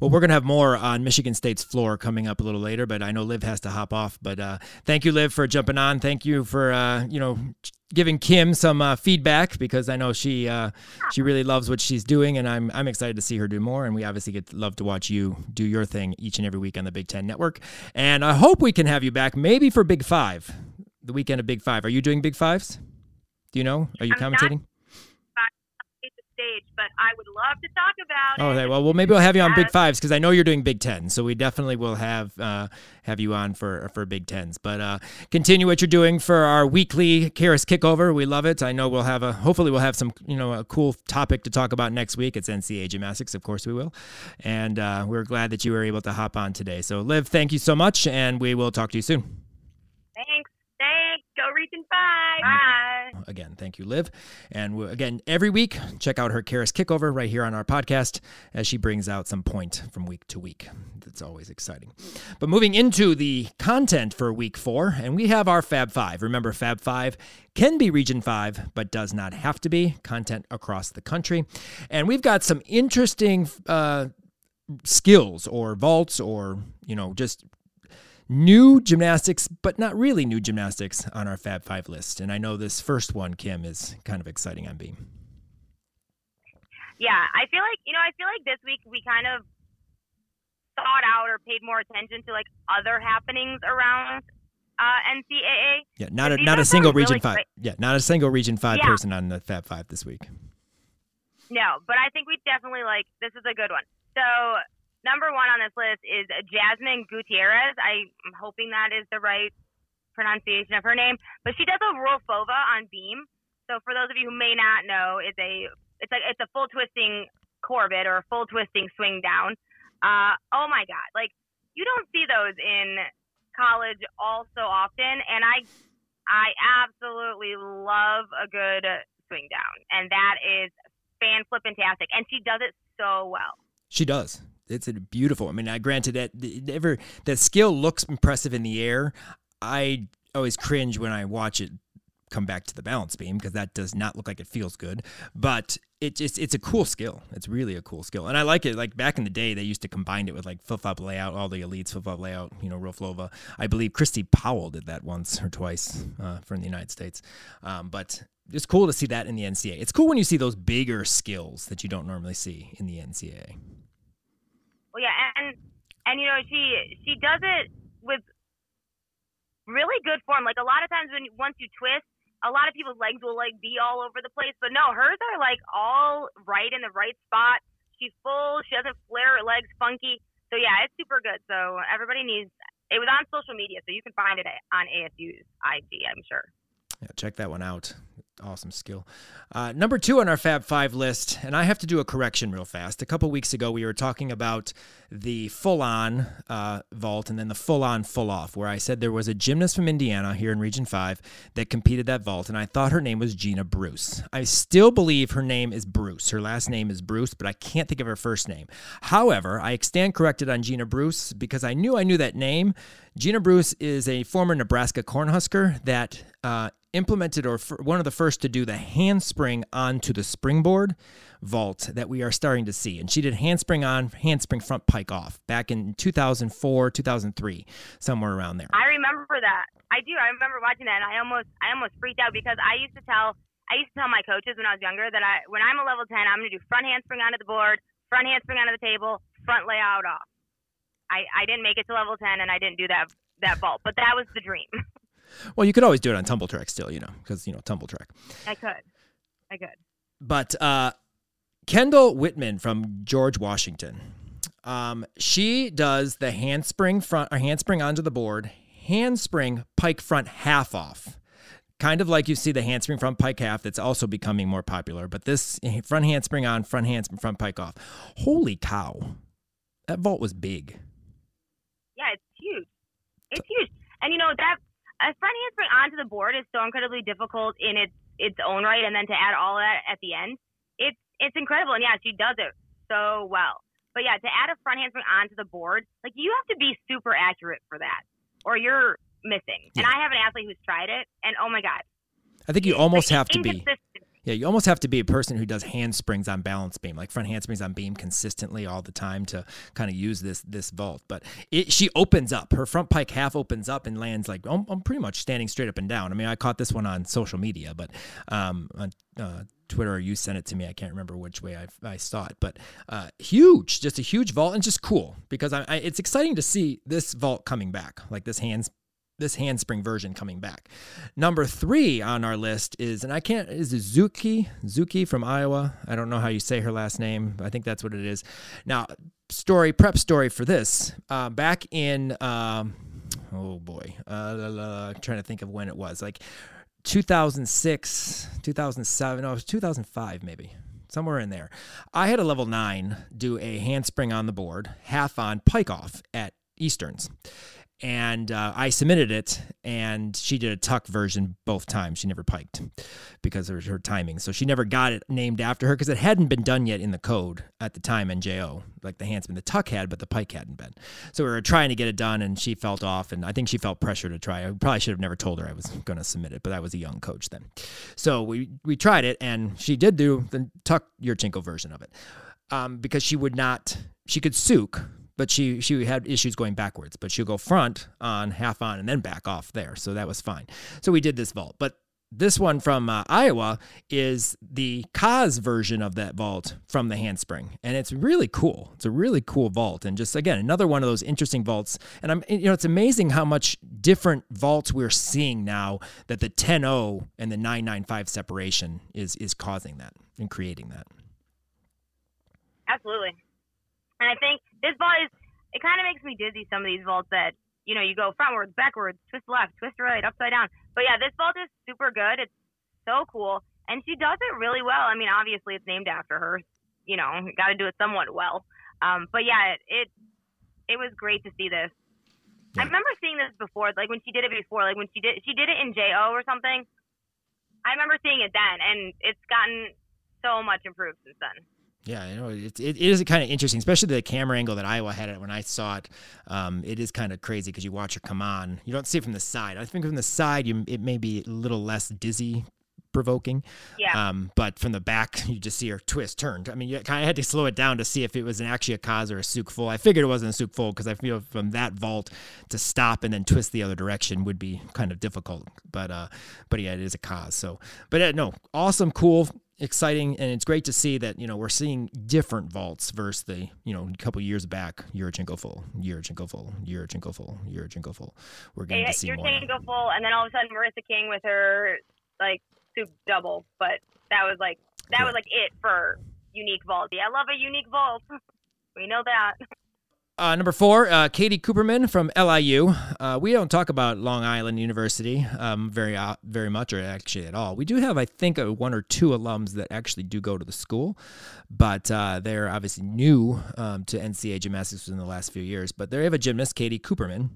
Well, we're going to have more on Michigan State's floor coming up a little later, but I know Liv has to hop off. But uh, thank you, Liv, for jumping on. Thank you for uh, you know giving Kim some uh, feedback because I know she uh, she really loves what she's doing, and I'm I'm excited to see her do more. And we obviously get love to watch you do your thing each and every week on the Big Ten Network. And I hope we can have you back maybe for Big Five, the weekend of Big Five. Are you doing Big Fives? Do you know? Are you I'm not- commentating? The stage, but I would love to talk about Oh, it. okay. Well, well, maybe we'll have you on Big Fives because I know you're doing Big Ten, so we definitely will have uh, have you on for for Big Tens. But uh, continue what you're doing for our weekly Karas Kickover. We love it. I know we'll have a hopefully we'll have some you know a cool topic to talk about next week. It's NCAA gymnastics, of course we will, and uh, we're glad that you were able to hop on today. So, Liv, thank you so much, and we will talk to you soon. Go Region 5. Bye. Again, thank you, Liv. And again, every week, check out her Karas Kickover right here on our podcast as she brings out some point from week to week. That's always exciting. But moving into the content for week four, and we have our Fab Five. Remember, Fab Five can be Region 5, but does not have to be. Content across the country. And we've got some interesting uh, skills or vaults or, you know, just new gymnastics, but not really new gymnastics on our Fab Five list. And I know this first one, Kim, is kind of exciting on Beam. Yeah, I feel like you know, I feel like this week we kind of thought out or paid more attention to like other happenings around uh, NCAA. Yeah, not a not a single some really Region Five. great- Yeah, not a single Region Five Yeah. person on the Fab Five this week. No, but I think we definitely like this is a good one. So number one on this list is Jasmine Gutierrez. I'm hoping that is the right pronunciation of her name, but she does a Rulfova on beam. So for those of you who may not know, it's a it's a it's a full twisting Korbut or a full twisting swing down. Uh, oh my God! Like you don't see those in college all so often, and I I absolutely love a good swing down, and that is fan flippintastic, and she does it so well. She does. It's beautiful. I mean, I granted that ever that skill looks impressive in the air. I always cringe when I watch it come back to the balance beam because that does not look like it feels good. But it just it's a cool skill. It's really a cool skill, and I like it. Like back in the day, they used to combine it with like flip flop layout, all the elites flip flop layout. You know, Rulfova. I believe Christy Powell did that once or twice uh, from the United States. Um, but it's cool to see that in the NCAA. It's cool when you see those bigger skills that you don't normally see in the NCAA. Well, yeah, and and you know she she does it with really good form. Like a lot of times when once you twist, a lot of people's legs will like be all over the place, but no, hers are like all right in the right spot. She's full. She doesn't flare her legs funky. So yeah, it's super good. So everybody needs. It was on social media, so you can find it on ASU's IG. I'm sure. Yeah, check that one out. Awesome skill. Uh, number two on our Fab Five list, and I have to do a correction real fast. A couple weeks ago, we were talking about the full on uh, vault and then the full on full off, where I said there was a gymnast from Indiana here in Region 5 that competed that vault, and I thought her name was Gina Bruce. I still believe her name is Bruce. Her last name is Bruce, but I can't think of her first name. However, I stand corrected on Gina Bruce because I knew I knew that name. Gina Bruce is a former Nebraska Cornhusker that uh, implemented or one of the first to do the handspring onto the springboard vault that we are starting to see. And she did handspring on, handspring front pike off back in 2004, 2003, somewhere around there. I remember that. I do. I remember watching that, and I almost, I almost freaked out because I used to tell, I used to tell my coaches when I was younger that I, when I'm a level ten, I'm going to do front handspring onto the board, front handspring onto the table, front layout off. I, I didn't make it to level ten, and I didn't do that that vault, but that was the dream. Well, you could always do it on Tumbl Trak still, you know, because, you know, Tumbl Trak. I could, I could. But uh, Kendall Whitman from George Washington, um, she does the handspring front or handspring onto the board, handspring pike front half off. Kind of like you see the handspring front pike half that's also becoming more popular, but this front handspring on, front handspring front pike off. Holy cow. That vault was big. Yeah, it's huge. It's huge, and you know that a front handspring onto the board is so incredibly difficult in its its own right, and then to add all that at the end, it's it's incredible. And yeah, she does it so well. But yeah, to add a front handspring onto the board, like you have to be super accurate for that, or you're missing. And I have an athlete who's tried it, and oh my god, I think you almost like, have to be. Yeah, you almost have to be a person who does handsprings on balance beam, like front handsprings on beam consistently all the time to kind of use this this vault. But it, she opens up. Her front pike half opens up and lands like I'm, I'm pretty much standing straight up and down. I mean, I caught this one on social media, but um, on uh, Twitter or you sent it to me. I can't remember which way I, I saw it, but uh, huge, just a huge vault and just cool because I, I, it's exciting to see this vault coming back, like this hands this handspring version coming back. Number three on our list is, and I can't, is Zuki? Zuki from Iowa. I don't know how you say her last name. I think that's what it is. Now, story, prep story for this. Uh, back in, um, oh boy, uh, trying to think of when it was. Like 2006, 2007, no, it was 2005 maybe somewhere in there. I had a level nine do a handspring on the board, half on, pike off at Easterns and uh, I submitted it, and she did a tuck version both times. She never piked because of her timing, so she never got it named after her because it hadn't been done yet in the code at the time. NJO, like the handsman, the tuck had, but the pike hadn't been. So we were trying to get it done, and she felt off, and I think she felt pressure to try. I probably should have never told her I was going to submit it, but I was a young coach then. So we we tried it, and she did do the tuck your Yurchenko version of it um, because she would not. She could Tsuk but she she had issues going backwards. But she'll go front on half on and then back off there, so that was fine. So we did this vault, but this one from uh, Iowa is the Kaz version of that vault from the handspring, and it's really cool. It's a really cool vault, and just again another one of those interesting vaults. And I'm you know it's amazing how much different vaults we're seeing now that the 10-0 and the 995 separation is is causing that and creating that. Absolutely, and I think this vault is it kind of makes me dizzy. Some of these vaults that you know you go frontwards, backwards, twist left, twist right, upside down. But yeah, this vault is super good. It's so cool, and she does it really well. I mean, obviously it's named after her. You know, got to do it somewhat well. Um, but yeah, it, it it was great to see this. I remember seeing this before, like when she did it before, like when she did she did it in JO or something. I remember seeing it then, and it's gotten so much improved since then. Yeah, you know, it, it is kind of interesting, especially the camera angle that Iowa had it when I saw it. Um, it is kind of crazy because you watch her come on. You don't see it from the side. I think from the side, you it may be a little less dizzy provoking. Yeah. Um, but from the back, you just see her twist turned. I mean, you kind of had to slow it down to see if it was an, actually a Kaz or a Tsuk full. I figured it wasn't a Tsuk full because I feel from that vault to stop and then twist the other direction would be kind of difficult. But uh, but yeah, it is a Kaz. So, but uh, no, awesome, cool exciting and it's great to see that you know we're seeing different vaults versus the you know a couple years back you're a Yurchenko full Yurchenko full Yurchenko full Yurchenko full we're going to see more. Yurchenko full and then all of a sudden Marissa King with her like soup double but that was like that was like it for unique vault. Yeah I love a unique vault. We know that Uh, number four, uh, Katie Cooperman from LIU. Uh, we don't talk about Long Island University um, very uh, very much, or actually at all. We do have, I think, one or two alums that actually do go to the school, but uh, they're obviously new um, to NCAA gymnastics within the last few years. But they have a gymnast, Katie Cooperman,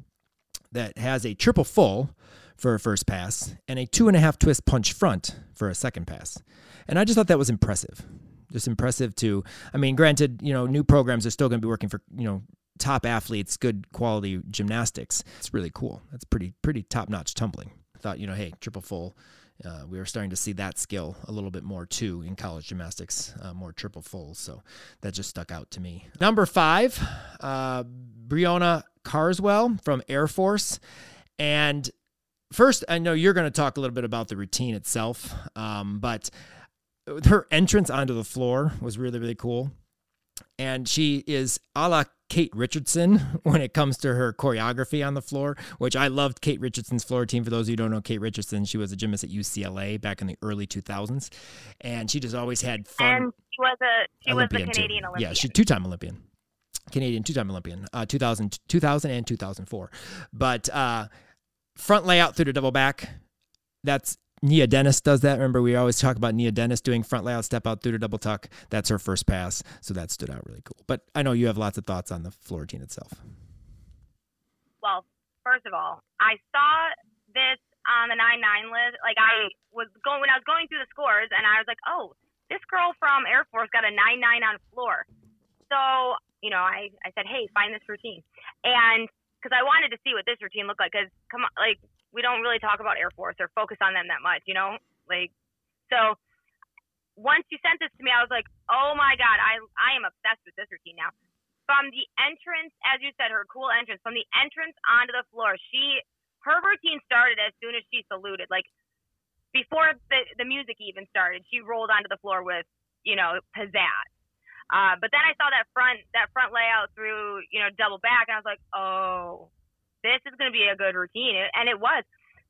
that has a triple full for a first pass and a two and a half twist punch front for a second pass. And I just thought that was impressive just impressive to i mean granted you know new programs are still going to be working for you know top athletes, good quality gymnastics. It's really cool. That's pretty pretty top notch tumbling. I thought you know, hey, triple full. Uh, we were starting to see that skill a little bit more too in college gymnastics, uh, more triple fulls. So that just stuck out to me. Number five, uh, Breonna Carswell from Air Force. And first, I know you're going to talk a little bit about the routine itself, um, but her entrance onto the floor was really, really cool. And she is a la Kate Richardson when it comes to her choreography on the floor, which I loved Kate Richardson's floor team. For those of you who don't know Kate Richardson, she was a gymnast at UCLA back in the early 2000s, and she just always had fun. And she was a she Olympian was a Canadian too. Olympian. Yeah, she's two-time Olympian. Canadian two-time Olympian, uh, 2000, 2000 and 2004. But uh, front layout through the double back, that's Nia Dennis does that. Remember, we always talk about Nia Dennis doing front layout, step out through to double tuck. That's her first pass. So that stood out really cool. But I know you have lots of thoughts on the floor routine itself. Well, first of all, I saw this on the 9 9 list. Like, I was going, when I was going through the scores, and I was like, oh, this girl from Air Force got a 9 9 on floor. So, you know, I, I said, hey, find this routine. And because I wanted to see what this routine looked like, because come on, like, we don't really talk about Air Force or focus on them that much, you know? Like, so once you sent this to me, I was like, oh my God, I, I am obsessed with this routine now. From the entrance, as you said, her cool entrance, from the entrance onto the floor, she, her routine started as soon as she saluted. Like, before the, the music even started, she rolled onto the floor with, you know, pizzazz. Uh, but then I saw that front that front layout through you know double back, and I was like, oh, this is going to be a good routine. And it was.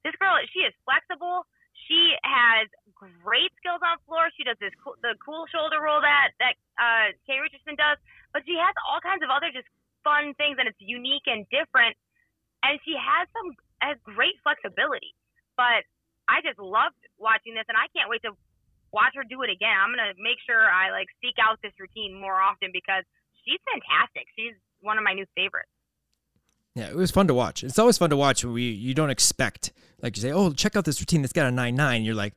This girl, she is flexible. She has great skills on floor. She does this cool, the cool shoulder roll that that uh, Kay Richardson does, but she has all kinds of other just fun things, and it's unique and different. And she has some has great flexibility. But I just loved watching this, and I can't wait to watch her do it again. I'm gonna make sure I like seek out this routine more often because she's fantastic. She's one of my new favorites. Yeah, it was fun to watch. It's always fun to watch when we you don't expect like you say, oh, check out this routine that's got a nine nine. You're like,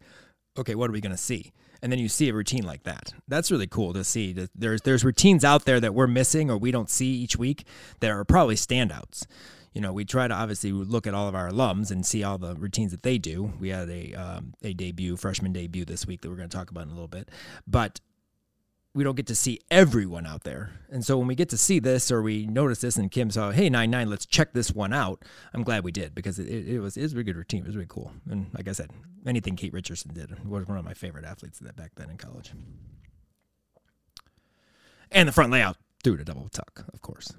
okay, what are we gonna see? And then you see a routine like that. That's really cool to see. That there's there's routines out there that we're missing or we don't see each week that are probably standouts. You know, we try to obviously look at all of our alums and see all the routines that they do. We had a um, a debut, freshman debut this week that we're going to talk about in a little bit, but we don't get to see everyone out there. And so when we get to see this or we notice this and Kim saw, hey, 9 9, let's check this one out. I'm glad we did because it, it, was, it was a good routine. It was really cool. And like I said, anything Kate Richardson did was one of my favorite athletes that back then in college. And the front layout through to double tuck, of course.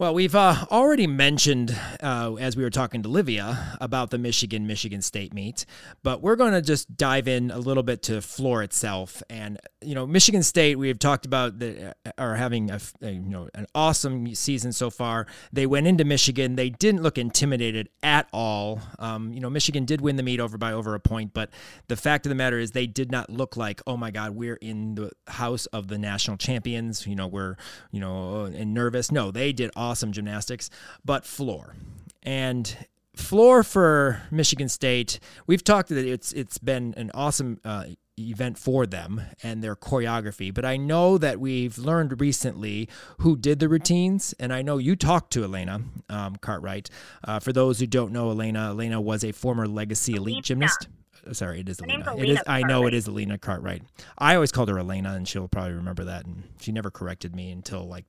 Well, we've uh, already mentioned uh, as we were talking to Livia about the Michigan Michigan State meet, but we're going to just dive in a little bit to floor itself. And you know, Michigan State, we have talked about the, uh, are having a, a, you know an awesome season so far. They went into Michigan, they didn't look intimidated at all. Um, you know, Michigan did win the meet over by over a point, but the fact of the matter is they did not look like, oh my God, we're in the house of the national champions. You know, we're you know and nervous. No, they did all awesome gymnastics, but floor. And floor for Michigan State, we've talked that it's it's been an awesome uh, event for them and their choreography. But I know that we've learned recently who did the routines, and I know you talked to Elena um, Cartwright. Uh, for those who don't know Elena, Elena was a former Legacy Elite gymnast. Uh, sorry, it is Elena. It is. I know it is Elena Cartwright. I always called her Elena, and she'll probably remember that. And she never corrected me until like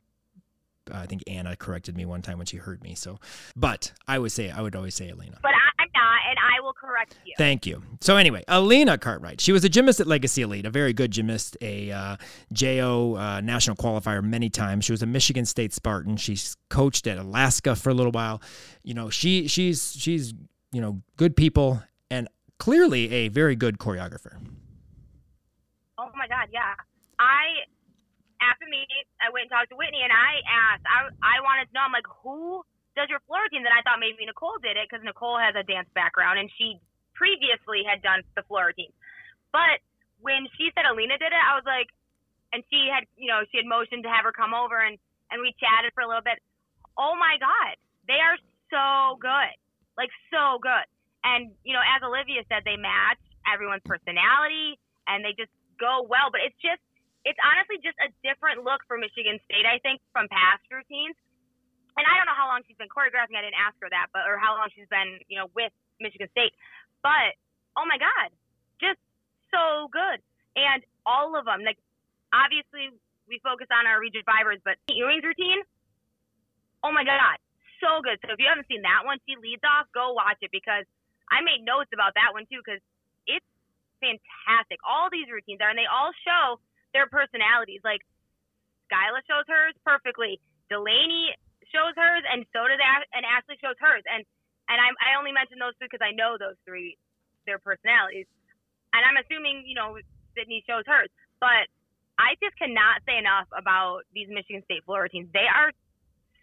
I think Anna corrected me one time when she heard me. So, but I would say I would always say Elena. But I'm not, and I will correct you. Thank you. So anyway, Elena Cartwright. She was a gymnast at Legacy Elite, a very good gymnast, a uh, JO uh, national qualifier many times. She was a Michigan State Spartan. She's coached at Alaska for a little while. You know, she she's she's you know good people and clearly a very good choreographer. Oh my God, yeah. I after me, I went and talked to Whitney, and I asked, I, I wanted to know, I'm like, who does your floor routine? That I thought maybe Nicole did it because Nicole has a dance background, and she previously had done the floor routine. But when she said Alina did it, I was like, and she had, you know, she had motioned to have her come over, and and we chatted for a little bit. Oh my God, they are so good, like so good. And you know, as Olivia said, they match everyone's personality, and they just go well. But it's just it's honestly just a different look for Michigan State, I think, from past routines. And I don't know how long she's been choreographing. I didn't ask her that, but or how long she's been, you know, with Michigan State. But oh my God, just so good. And all of them, like obviously we focus on our Region Fivers, but Ewing's routine, oh my God, so good. So if you haven't seen that one, she leads off, go watch it because I made notes about that one too because it's fantastic. All these routines are, and they all show their personalities. Like Skyla shows hers perfectly. Delaney shows hers, and so does Ash- and Ashley shows hers. And and I I only mention those three because I know those three, their personalities. And I'm assuming you know Sydney shows hers, but I just cannot say enough about these Michigan State floor routines. They are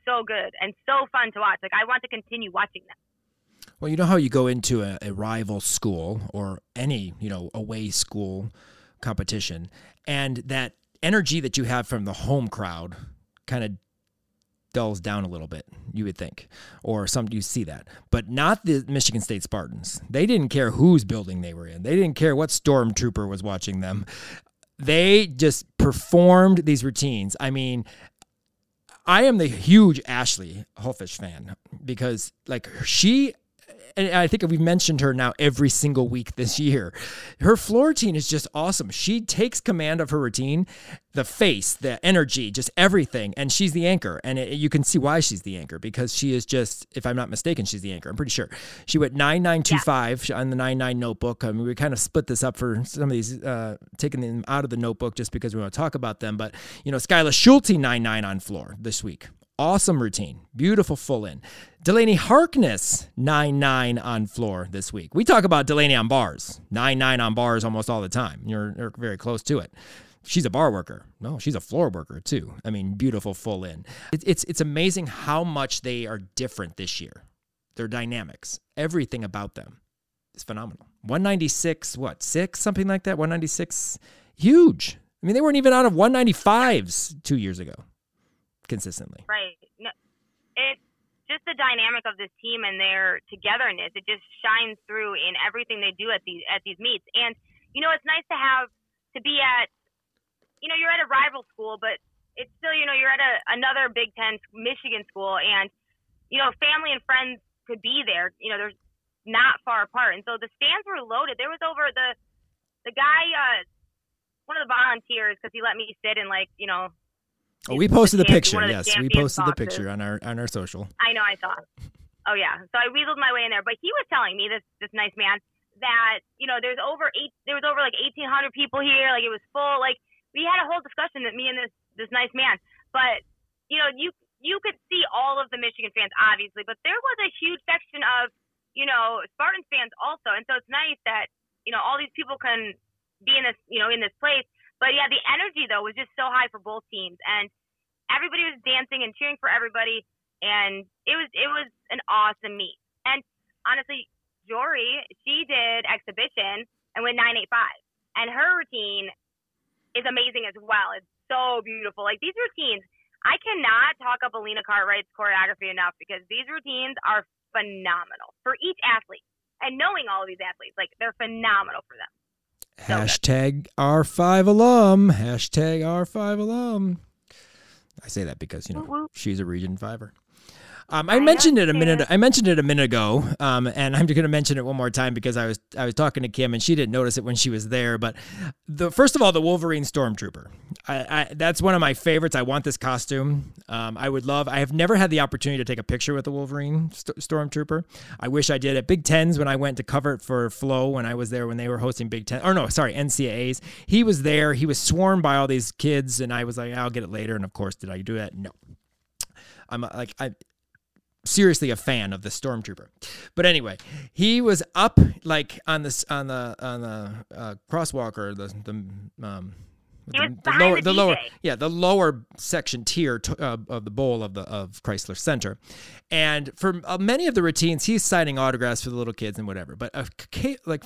so good and so fun to watch. Like I want to continue watching them. Well, you know how you go into a, a rival school or any you know away school competition, and that energy that you have from the home crowd kind of dulls down a little bit, you would think, or some you see that, but not the Michigan State Spartans. They didn't care whose building they were in. They didn't care what stormtrooper was watching them. They just performed these routines. I mean, I am the huge Ashley Hullfish fan because like she and I think we've mentioned her now every single week this year. Her floor routine is just awesome. She takes command of her routine, the face, the energy, just everything, and she's the anchor. And it, you can see why she's the anchor because she is just, if I'm not mistaken, she's the anchor. I'm pretty sure she went nine nine two five on the nine nine notebook. I mean, we kind of split this up for some of these, uh, taking them out of the notebook just because we want to talk about them. But you know, Skyla Schulte nine nine on floor this week Awesome routine. Beautiful full in. Delaney Harkness, 9 9 on floor this week. We talk about Delaney on bars, 9 9 on bars almost all the time. You're, you're very close to it. She's a bar worker. No, she's a floor worker too. I mean, beautiful full in. It, it's, it's amazing how much they are different this year. Their dynamics, everything about them is phenomenal. 196, what, six, something like that? 196, huge. I mean, they weren't even out of 195s two years ago consistently. Right. No, it's just the dynamic of this team and their togetherness. It just shines through in everything they do at these at these meets. And you know, it's nice to have to be at. You know, you're at a rival school, but it's still you know you're at a another Big Ten Michigan school, and you know family and friends could be there. You know, there's not far apart, and so the stands were loaded. There was over the the guy, uh, one of the volunteers, because he let me sit and like you know Oh, we posted the picture. Yes, we posted the picture on our on our social. I know, I saw. Oh yeah, so I weaseled my way in there. But he was telling me this this nice man that you know there's over eight there was over like 1,800 people here. Like it was full. Like we had a whole discussion that me and this this nice man. But you know you you could see all of the Michigan fans obviously, but there was a huge section of you know Spartans fans also. And so it's nice that you know all these people can be in this you know in this place. But yeah, the energy though was just so high for both teams and everybody was dancing and cheering for everybody, and it was it was an awesome meet. And honestly, Jory she did exhibition and went nine eight five, and her routine is amazing as well. It's so beautiful. Like these routines, I cannot talk up Alina Cartwright's choreography enough because these routines are phenomenal for each athlete. And knowing all of these athletes, like they're phenomenal for them. Hashtag R5 alum. Hashtag R5 alum. I say that because you know she's a Region Fiver. Um, I I mentioned it a minute. I mentioned it a minute ago, um, and I'm going to mention it one more time because I was I was talking to Kim and she didn't notice it when she was there. But the first of all, the Wolverine Stormtrooper. I, I, that's one of my favorites. I want this costume. Um, I would love. I have never had the opportunity to take a picture with the Wolverine st- Stormtrooper. I wish I did at Big Tens when I went to cover it for Flow when I was there when they were hosting Big Ten. Or no, sorry, NCAA's. He was there. He was swarmed by all these kids, and I was like, I'll get it later. And of course, did I do that? No. I'm uh, like I seriously a fan of the stormtrooper. But anyway, he was up like on this on the on the uh, crosswalk or the the um the, the lower the lower yeah the lower section tier t- uh, of the bowl of the of Crisler Center, and for uh, many of the routines he's signing autographs for the little kids and whatever. But uh, ca- like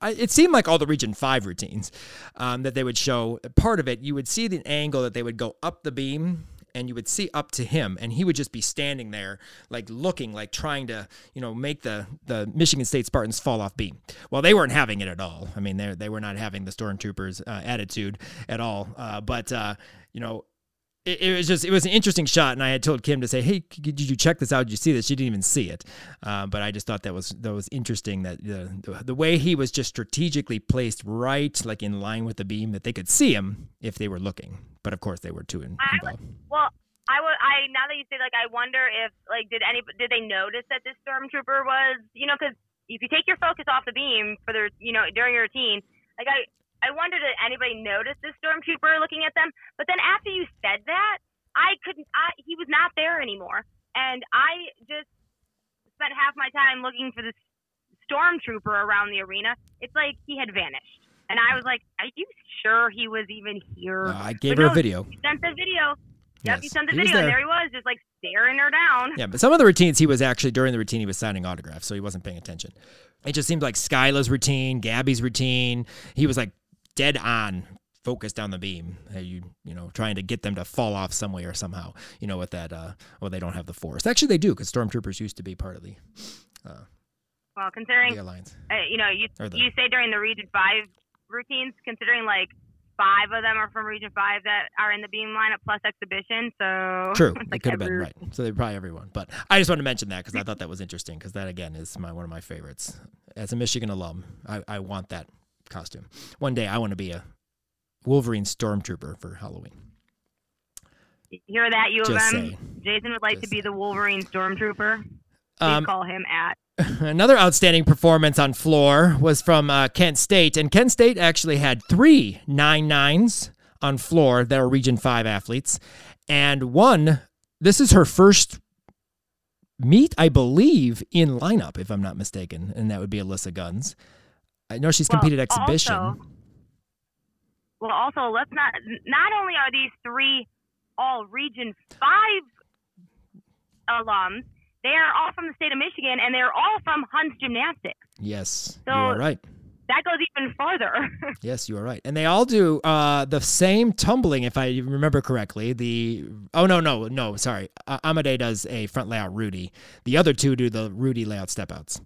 I, it seemed like all the Region Five routines um, that they would show. Part of it, you would see the angle that they would go up the beam, and you would see up to him, and he would just be standing there, like looking, like trying to, you know, make the the Michigan State Spartans fall off beam. Well, they weren't having it at all. I mean, they they were not having the stormtroopers uh, attitude at all. Uh, but uh, you know, it, it was just it was an interesting shot, and I had told Kim to say, "Hey, did you check this out? Did you see this?" She didn't even see it, uh, but I just thought that was that was interesting that the, the the way he was just strategically placed right, like in line with the beam, that they could see him if they were looking. But of course, they were too in, I involved. Well, I would. I now that you say like, I wonder if like did any did they notice that this stormtrooper was you know because if you take your focus off the beam for their you know during your routine, like I I wonder did anybody notice this stormtrooper looking at them? But then after you said that, I couldn't. I he was not there anymore, and I just spent half my time looking for this stormtrooper around the arena. It's like he had vanished. And I was like, "Are you sure he was even here?" Uh, I gave But her a video. He sent the video. Yep, Yes, he sent the he video, and there. there he was, just like staring her down. Yeah, but some of the routines he was actually during the routine he was signing autographs, so he wasn't paying attention. It just seemed like Skyla's routine, Gabby's routine. He was like dead on, focused on the beam. uh, You you know trying to get them to fall off some way or somehow. You know with that. Uh, well, they don't have the force. Actually, they do because stormtroopers used to be part of the Well, considering the alliance. uh, you know you the- you say during the Region Five routines, considering like five of them are from Region Five that are in the beam lineup plus exhibition. So True, it like could have been right. So they're probably everyone, but I just wanted to mention that because I thought that was interesting because that again is my one of my favorites. As a Michigan alum, I, I want that costume. One day I want to be a Wolverine stormtrooper for Halloween. Hear that, U of Just M? saying. Jason would like Just to be the Wolverine stormtrooper. Please Um, call him at. Another outstanding performance on floor was from uh, Kent State, and Kent State actually had three nine nines on floor that are Region Five athletes, and one this is her first meet, I believe, in lineup, if I'm not mistaken, and that would be Alyssa Guns. I know she's Well, competed exhibition. also- Well, also let's not. Not only are these three all Region Five alums, they are all from the state of Michigan, and they're all from Hunt's Gymnastics. yes, So- you are right. That goes even farther. Yes, you are right. And they all do uh, the same tumbling, if I remember correctly. The oh no no no sorry, uh, Amade does a front layout Rudy. The other two do the Rudy layout step outs,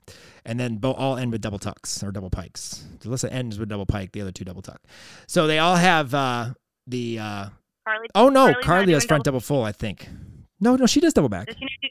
and then bo- all end with double tucks or double pikes. Alyssa ends with double pike. The other two double tuck. So they all have uh, the. Uh, Carly, oh no, Carly's not Carly has front double full. I think. No no she does double back. does she do,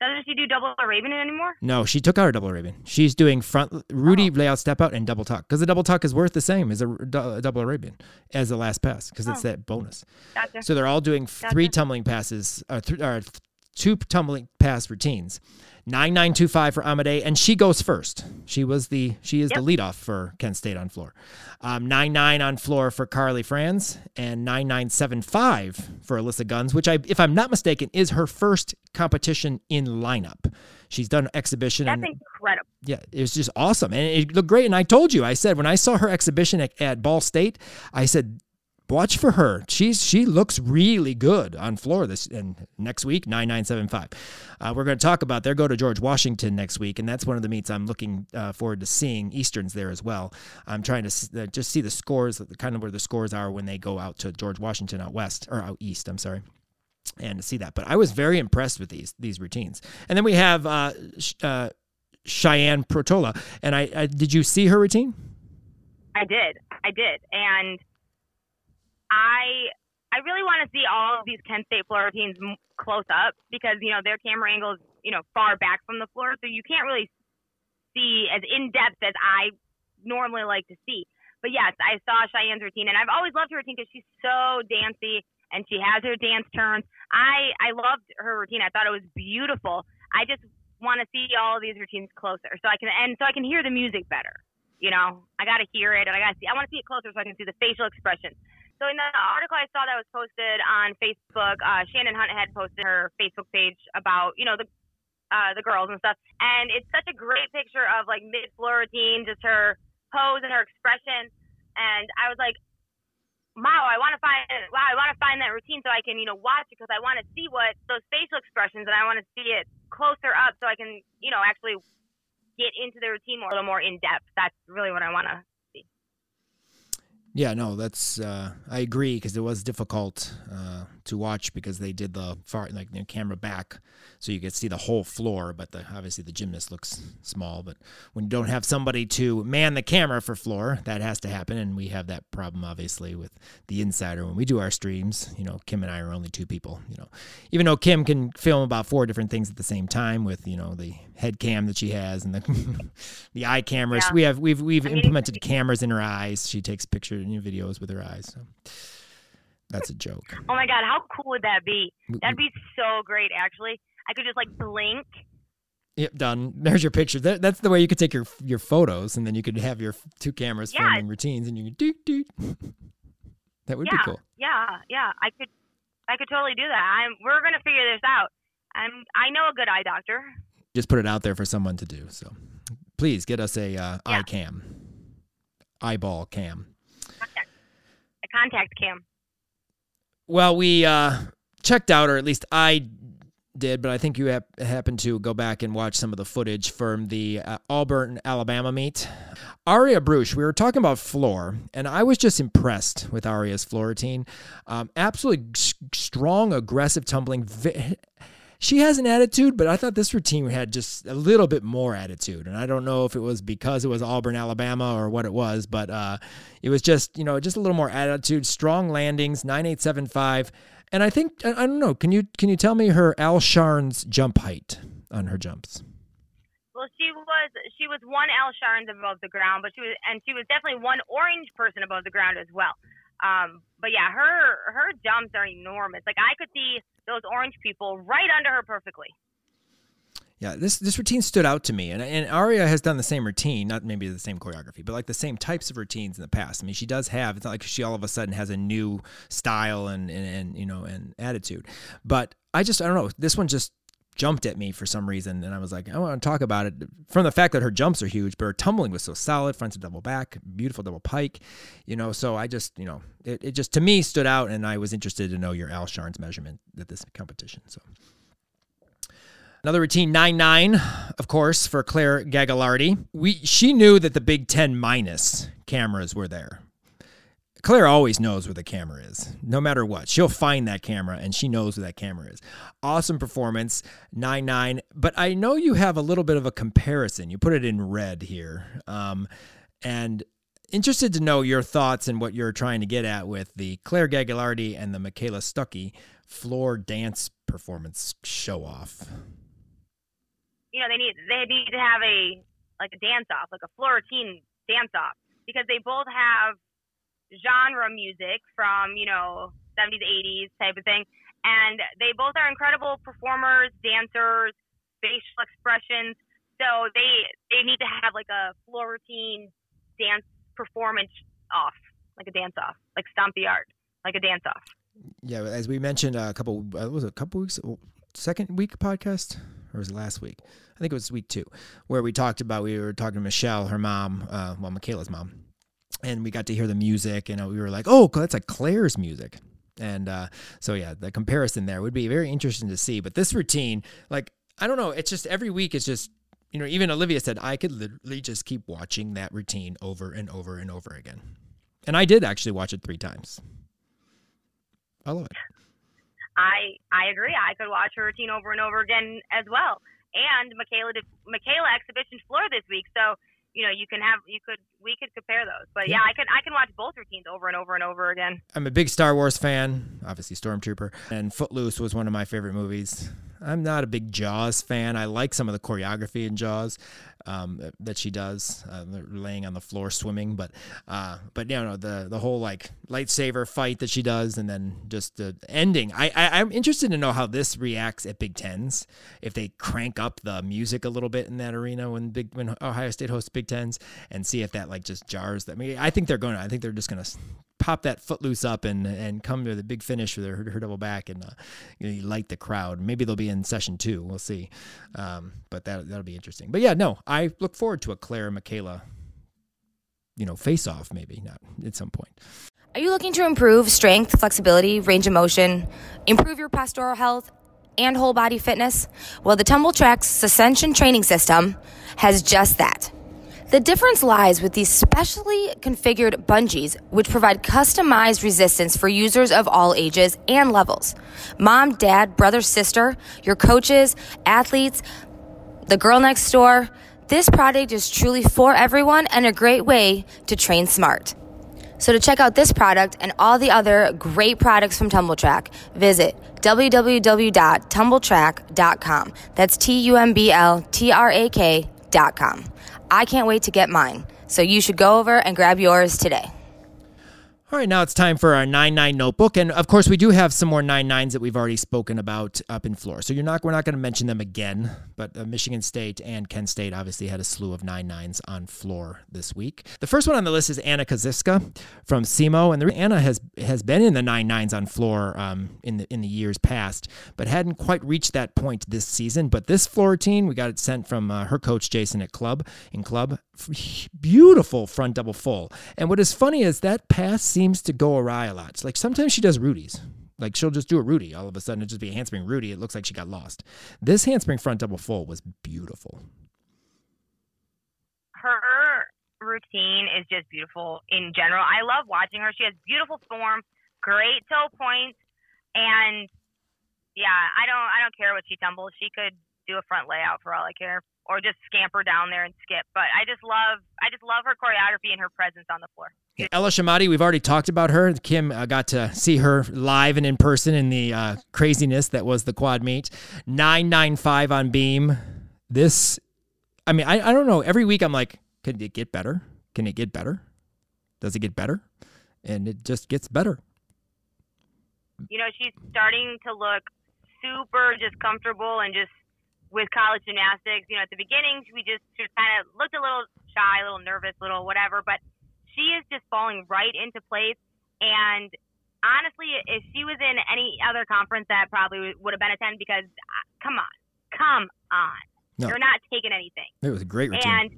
doesn't she do double Arabian anymore? No, she took out her double Arabian. She's doing front Rudy Oh. layout step out and double tuck because the double tuck is worth the same as a, du- a double Arabian as the last pass because it's Oh. that bonus. Gotcha. So they're all doing f- three tumbling passes, uh, th- or th- two tumbling pass routines. Nine nine two five for Amade, and she goes first. She was the she is Yep. the leadoff for Kent State on floor. Um, nine nine on floor for Carly Franz, and nine nine seven five for Alyssa Guns, which I, if I'm not mistaken, is her first competition in lineup. She's done exhibition That's and incredible. yeah, it was just awesome, and it looked great. And I told you, I said when I saw her exhibition at, at Ball State, I said, watch for her. She's she looks really good on floor this and next week nine nine seven five. Uh, we're going to talk about there. Go to George Washington next week, and that's one of the meets I'm looking uh, forward to seeing Easterns there as well. I'm trying to uh, just see the scores, kind of where the scores are when they go out to George Washington out west or out east. I'm sorry and see that. But I was very impressed with these these routines. And then we have uh, uh, Cheyenne Protola. And I, I did you see her routine? I did. I did. And I I really want to see all of these Kent State floor routines close up because, you know, their camera angle is, you know, far back from the floor. So you can't really see as in depth as I normally like to see. But yes, I saw Cheyenne's routine and I've always loved her routine because she's so dancey and she has her dance turns. I, I loved her routine. I thought it was beautiful. I just want to see all of these routines closer so I can, and so I can hear the music better you know, I got to hear it and I got to see, I want to see it closer so I can see the facial expressions. So in the article I saw that was posted on Facebook, uh, Shannon Hunt had posted her Facebook page about, you know, the, uh, the girls and stuff. And it's such a great picture of like mid floor routine, just her pose and her expression. And I was like, wow, I want to find, wow, I want to find that routine so I can, you know, watch it because I want to see what those facial expressions and I want to see it closer up so I can, you know, actually get into the routine more, a little more in depth. That's really what I want to. Yeah, no, that's uh, I agree because it was difficult uh, to watch because they did the far like the camera back, so you could see the whole floor. But the, obviously the gymnast looks small. But when you don't have somebody to man the camera for floor, that has to happen, and we have that problem obviously with the insider when we do our streams. You know, Kim and I are only two people. You know, even though Kim can film about four different things at the same time with you know the head cam that she has and the the eye cameras. Yeah. We have we've we've I mean, implemented cameras in her eyes. She takes pictures and videos with her eyes. So that's a joke. Oh my God, how cool would that be? That'd be so great, actually. I could just like blink. Yep, done. There's your picture. That, that's the way you could take your your photos, and then you could have your two cameras Yeah. filming routines, and you could doot doot. That would yeah, be cool. yeah, yeah. I could, I could totally do that. I'm. We're gonna figure this out. I'm. I know a good eye doctor. Just put it out there for someone to do. So please get us a uh, Yeah. eye cam, eyeball cam. A contact cam. Well, we uh, checked out, or at least I did, but I think you hap- happened to go back and watch some of the footage from the uh, Auburn, Alabama meet. Aria Brusch, we were talking about floor, and I was just impressed with Aria's floor routine. Um, absolutely s- strong, aggressive tumbling. Ve- She has an attitude, but I thought this routine had just a little bit more attitude. And I don't know if it was because it was Auburn, Alabama, or what it was, but uh, it was just, you know, just a little more attitude, strong landings, 9875. And I think I, I don't know. Can you can you tell me her Al Sharn's jump height on her jumps? Well, she was she was one Al Sharns above the ground, but she was and she was definitely one orange person above the ground as well. Um, but yeah, her her jumps are enormous. Like I could see those orange people right under her perfectly. Yeah, this this routine stood out to me, and and Aria has done the same routine, not maybe the same choreography, but like the same types of routines in the past. I mean, she does have. It's not like she all of a sudden has a new style and and, and you know and attitude, but I just I don't know. This one just jumped at me for some reason, and I was like, I want to talk about it from the fact that her jumps are huge, but her tumbling was so solid, front to double back, beautiful double pike, you know. So I just you know it, it just to me stood out, and I was interested to know your Al Sharns measurement at this competition. So. Another routine 9 9, of course, for Claire Gagliardi. We, she knew that the Big Ten minus cameras were there. Claire always knows where the camera is, no matter what. She'll find that camera and she knows where that camera is. Awesome performance, 9 9. But I know you have a little bit of a comparison. You put it in red here. Um, and interested to know your thoughts and what you're trying to get at with the Claire Gagliardi and the Michaela Stuckey floor dance performance show off you know, they need they need to have a like a dance off, like a Florentine dance off, because they both have genre music from you know 70s, 80s type of thing, and they both are incredible performers, dancers, facial expressions. So they they need to have like a floor routine dance performance off, like a dance off, like stomp the art, like a dance off. Yeah, as we mentioned a couple, uh, was it a couple weeks, second week podcast, or was it last week? I think it was week two, where we talked about we were talking to Michelle, her mom, uh, well, Michaela's mom, and we got to hear the music, and we were like, oh, that's like Claire's music. And uh, so, yeah, the comparison there would be very interesting to see. But this routine, like, I don't know, it's just every week, it's just, you know, even Olivia said, I could literally just keep watching that routine over and over and over again. And I did actually watch it three times. I love it. I I agree. I could watch her routine over and over again as well and Michaela did, Michaela exhibition floor this week. So you know you can have you could we could compare those. But yeah, I can I can watch both routines over and over and over again. I'm a big Star Wars fan, obviously Stormtrooper, and Footloose was one of my favorite movies. I'm not a big Jaws fan. I like some of the choreography in Jaws um, that she does, uh, laying on the floor swimming. But uh, but you know the the whole like lightsaber fight that she does, and then just the ending. I, I I'm interested to know how this reacts at Big Tens if they crank up the music a little bit in that arena when big when Ohio State hosts Big Tens, and see if that like just jars. That I mean, I think they're going. to I think they're just going to pop that footloose up and and come to the big finish with her, her double back and uh, you know, light the crowd. Maybe they'll be in session two. We'll see. Um, but that that'll be interesting. But yeah, no, look forward to a Claire Michaela, you know, face off maybe not at some point. Are you looking to improve strength, flexibility, range of motion, improve your postural health? And whole body fitness? Well, the Tumbl Trak Ascension Training System has just that. The difference lies with these specially configured bungees, which provide customized resistance for users of all ages and levels. Mom, dad, brother, sister, your coaches, athletes, the girl next door. This product is truly for everyone and a great way to train smart. So to check out this product and all the other great products from Tumbl Trak, visit www.tumbltrak.com. That's T U M B L T R A K.com. I can't wait to get mine. So you should go over and grab yours today. All right, now it's time for our 9 9 notebook. And of course, we do have some more 9 9s that we've already spoken about up in floor. So you're not, we're not going to mention them again, but uh, Michigan State and Kent State obviously had a slew of 9 9s on floor this week. The first one on the list is Anna Kaziska from SEMO. And the, Anna has has been in the 9 9s on floor um, in, the, in the years past, but hadn't quite reached that point this season. But this floor routine, we got it sent from uh, her coach, Jason, at Club, in Club. Beautiful front double full. And what is funny is that pass seems to go awry a lot. Like sometimes she does Rudy's. Like she'll just do a Rudy. All of a sudden, it just be a handspring Rudy. It looks like she got lost. This handspring front double full was beautiful. Her routine is just beautiful in general. I love watching her. She has beautiful form, great toe points, and yeah, I don't I don't care what she tumbles. She could do a front layout for all I care or just scamper down there and skip. But I just love I just love her choreography and her presence on the floor. Yeah, Ella Shamati, we've already talked about her. Kim uh, got to see her live and in person in the uh, craziness that was the quad meet. 995 on beam. This, I mean, I, I don't know. Every week I'm like, can it get better? Can it get better? Does it get better? And it just gets better. You know, she's starting to look super just comfortable and just with college gymnastics. You know, at the beginning, we just just kind of looked a little shy, a little nervous, a little whatever. But she is just falling right into place. And honestly, if she was in any other conference, that probably would have been a ten. Because uh, come on, come on, No. you're not taking anything. It was a great routine. And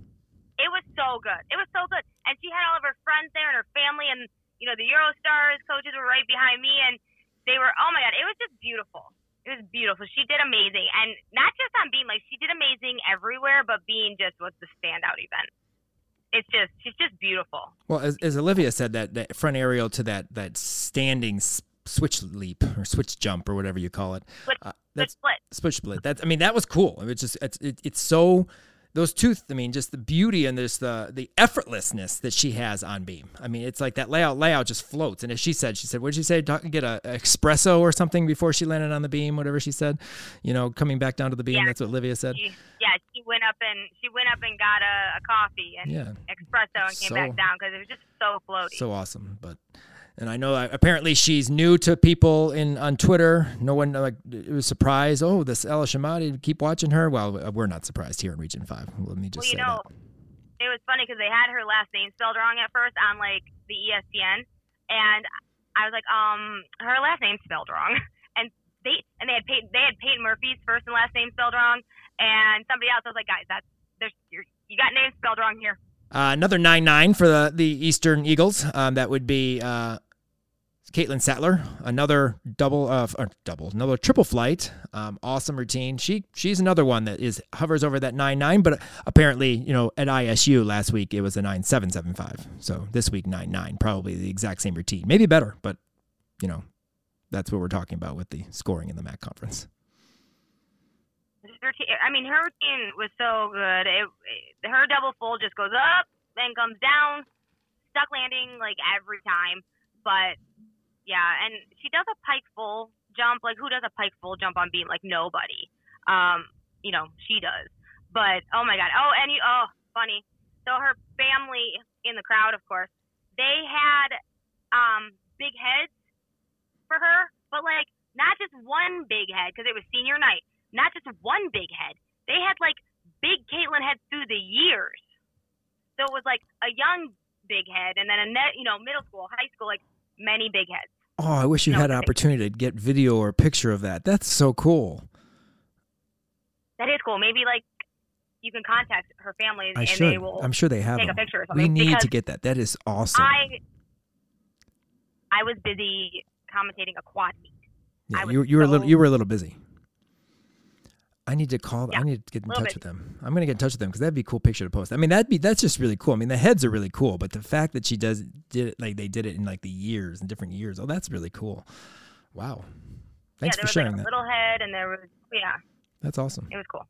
it was so good. It was so good. And she had all of her friends there and her family and you know, the Eurostars coaches were right behind me and they were oh my god, it was just beautiful. It was beautiful. She did amazing. And not just on being like she did amazing everywhere, but being just was the standout event. It's just she's just beautiful. Well, as, as Olivia said, that, that front aerial to that that standing switch leap or switch jump or whatever you call it. Split, Uh, split, that's split. switch split. That's I mean that was cool. It's just it's it, it's so those two. I mean just the beauty and there's the the effortlessness that she has on beam. I mean it's like that layout layout just floats. And as she said, she said, what did she say? Get a, a espresso or something before she landed on the beam. Whatever she said, you know, coming back down to the beam. Yeah. That's what Olivia said. She, yeah, she went up and she went up and got a, a coffee and Yeah. espresso and came So- back down because it was just so floaty. so awesome but and i know that apparently she's new to people in on twitter. No one like it was surprised oh this ella shamati keep watching her? Well uh, we're not surprised here in region 5 let me just well, you say know, that it was funny because they had her last name spelled wrong at first on like the ESPN, and I was like, um, her last name's spelled wrong, and they and they had Peyton, they had Peyton Murphy's first and last name spelled wrong, and somebody else I was like, guys, that's there's you're, you got names spelled wrong here. uh, another 9-9 for the, the eastern eagles. Um, that would be uh, Caitlin Sattler, another double, uh, or double, another triple flight, um, awesome routine. She she's another one that is hovers over that nine nine, but apparently, you know, at ISU last week it was a nine seven seven five. So this week nine nine, probably the exact same routine, maybe better, but you know, that's what we're talking about with the scoring in the MAC conference. I mean, her routine was so good. It, it, her double full just goes up, then comes down, stuck landing like every time. But yeah, and she does a pike full jump. Like who does a pike full jump on beam? Like nobody. Um, you know, she does. But oh my god. Oh, and. Oh, funny. So her family in the crowd, of course, they had um big heads for her, but like not just one big head because it was senior night. Not just one big head. They had like big Caitlin heads through the years. So it was like a young big head, and then a net, you know, middle school, high school, like many big heads. Oh, I wish you No, had an opportunity to get video or picture of that. That's so cool. That is cool. Maybe like you can contact her family I and should. they will I'm sure they have take a them. picture or We need because to get that. That is awesome. I I was busy commentating a quad meet. Yeah, you you were a little you were a little busy. I need to call. Yeah, I need to get in touch bit. with them. I'm gonna get in touch with them because that'd be a cool picture to post. I mean, that'd be that's just really cool. I mean, the heads are really cool, but the fact that she does did it like they did it in like the years and different years. Oh, that's really cool. Wow. Thanks yeah, for sharing like a that. little head, and there was yeah, That's awesome. it was cool.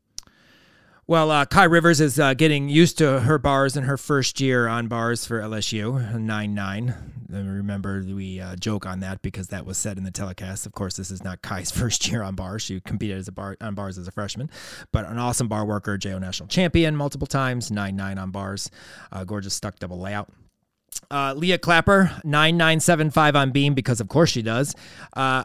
Well, uh, Kai Rivers is uh, getting used to her bars in her first year on bars for LSU, 9 9. Remember, we uh, joke on that because that was said in the telecast. Of course, this is not Kai's first year on bars. She competed as a bar on bars as a freshman, but an awesome bar worker, JO national champion multiple times, 9 9 on bars. Uh, gorgeous stuck double layout. Uh, Leah Clapper, 9975 on beam because, of course, she does. Uh,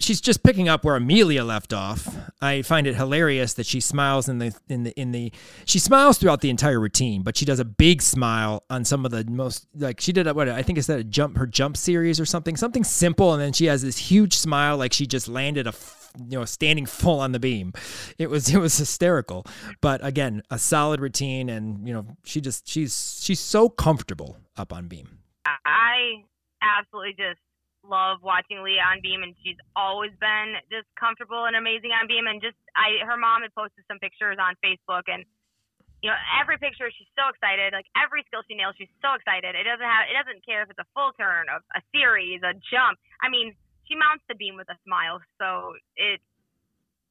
she's just picking up where Amelia left off. I find it hilarious that she smiles in the in the in the she smiles throughout the entire routine, but she does a big smile on some of the most like she did a, what I think it's that a jump her jump series or something something simple, and then she has this huge smile like she just landed a you know standing full on the beam. It was it was hysterical, but again a solid routine, and you know she just she's she's so comfortable up on beam. I absolutely just love watching Leah on beam, and she's always been just comfortable and amazing on beam. And just I, her mom had posted some pictures on Facebook, and you know, every picture she's so excited. Like every skill she nails, she's so excited. It doesn't have, it doesn't care if it's a full turn, a, a series, a jump. I mean, she mounts the beam with a smile, so it.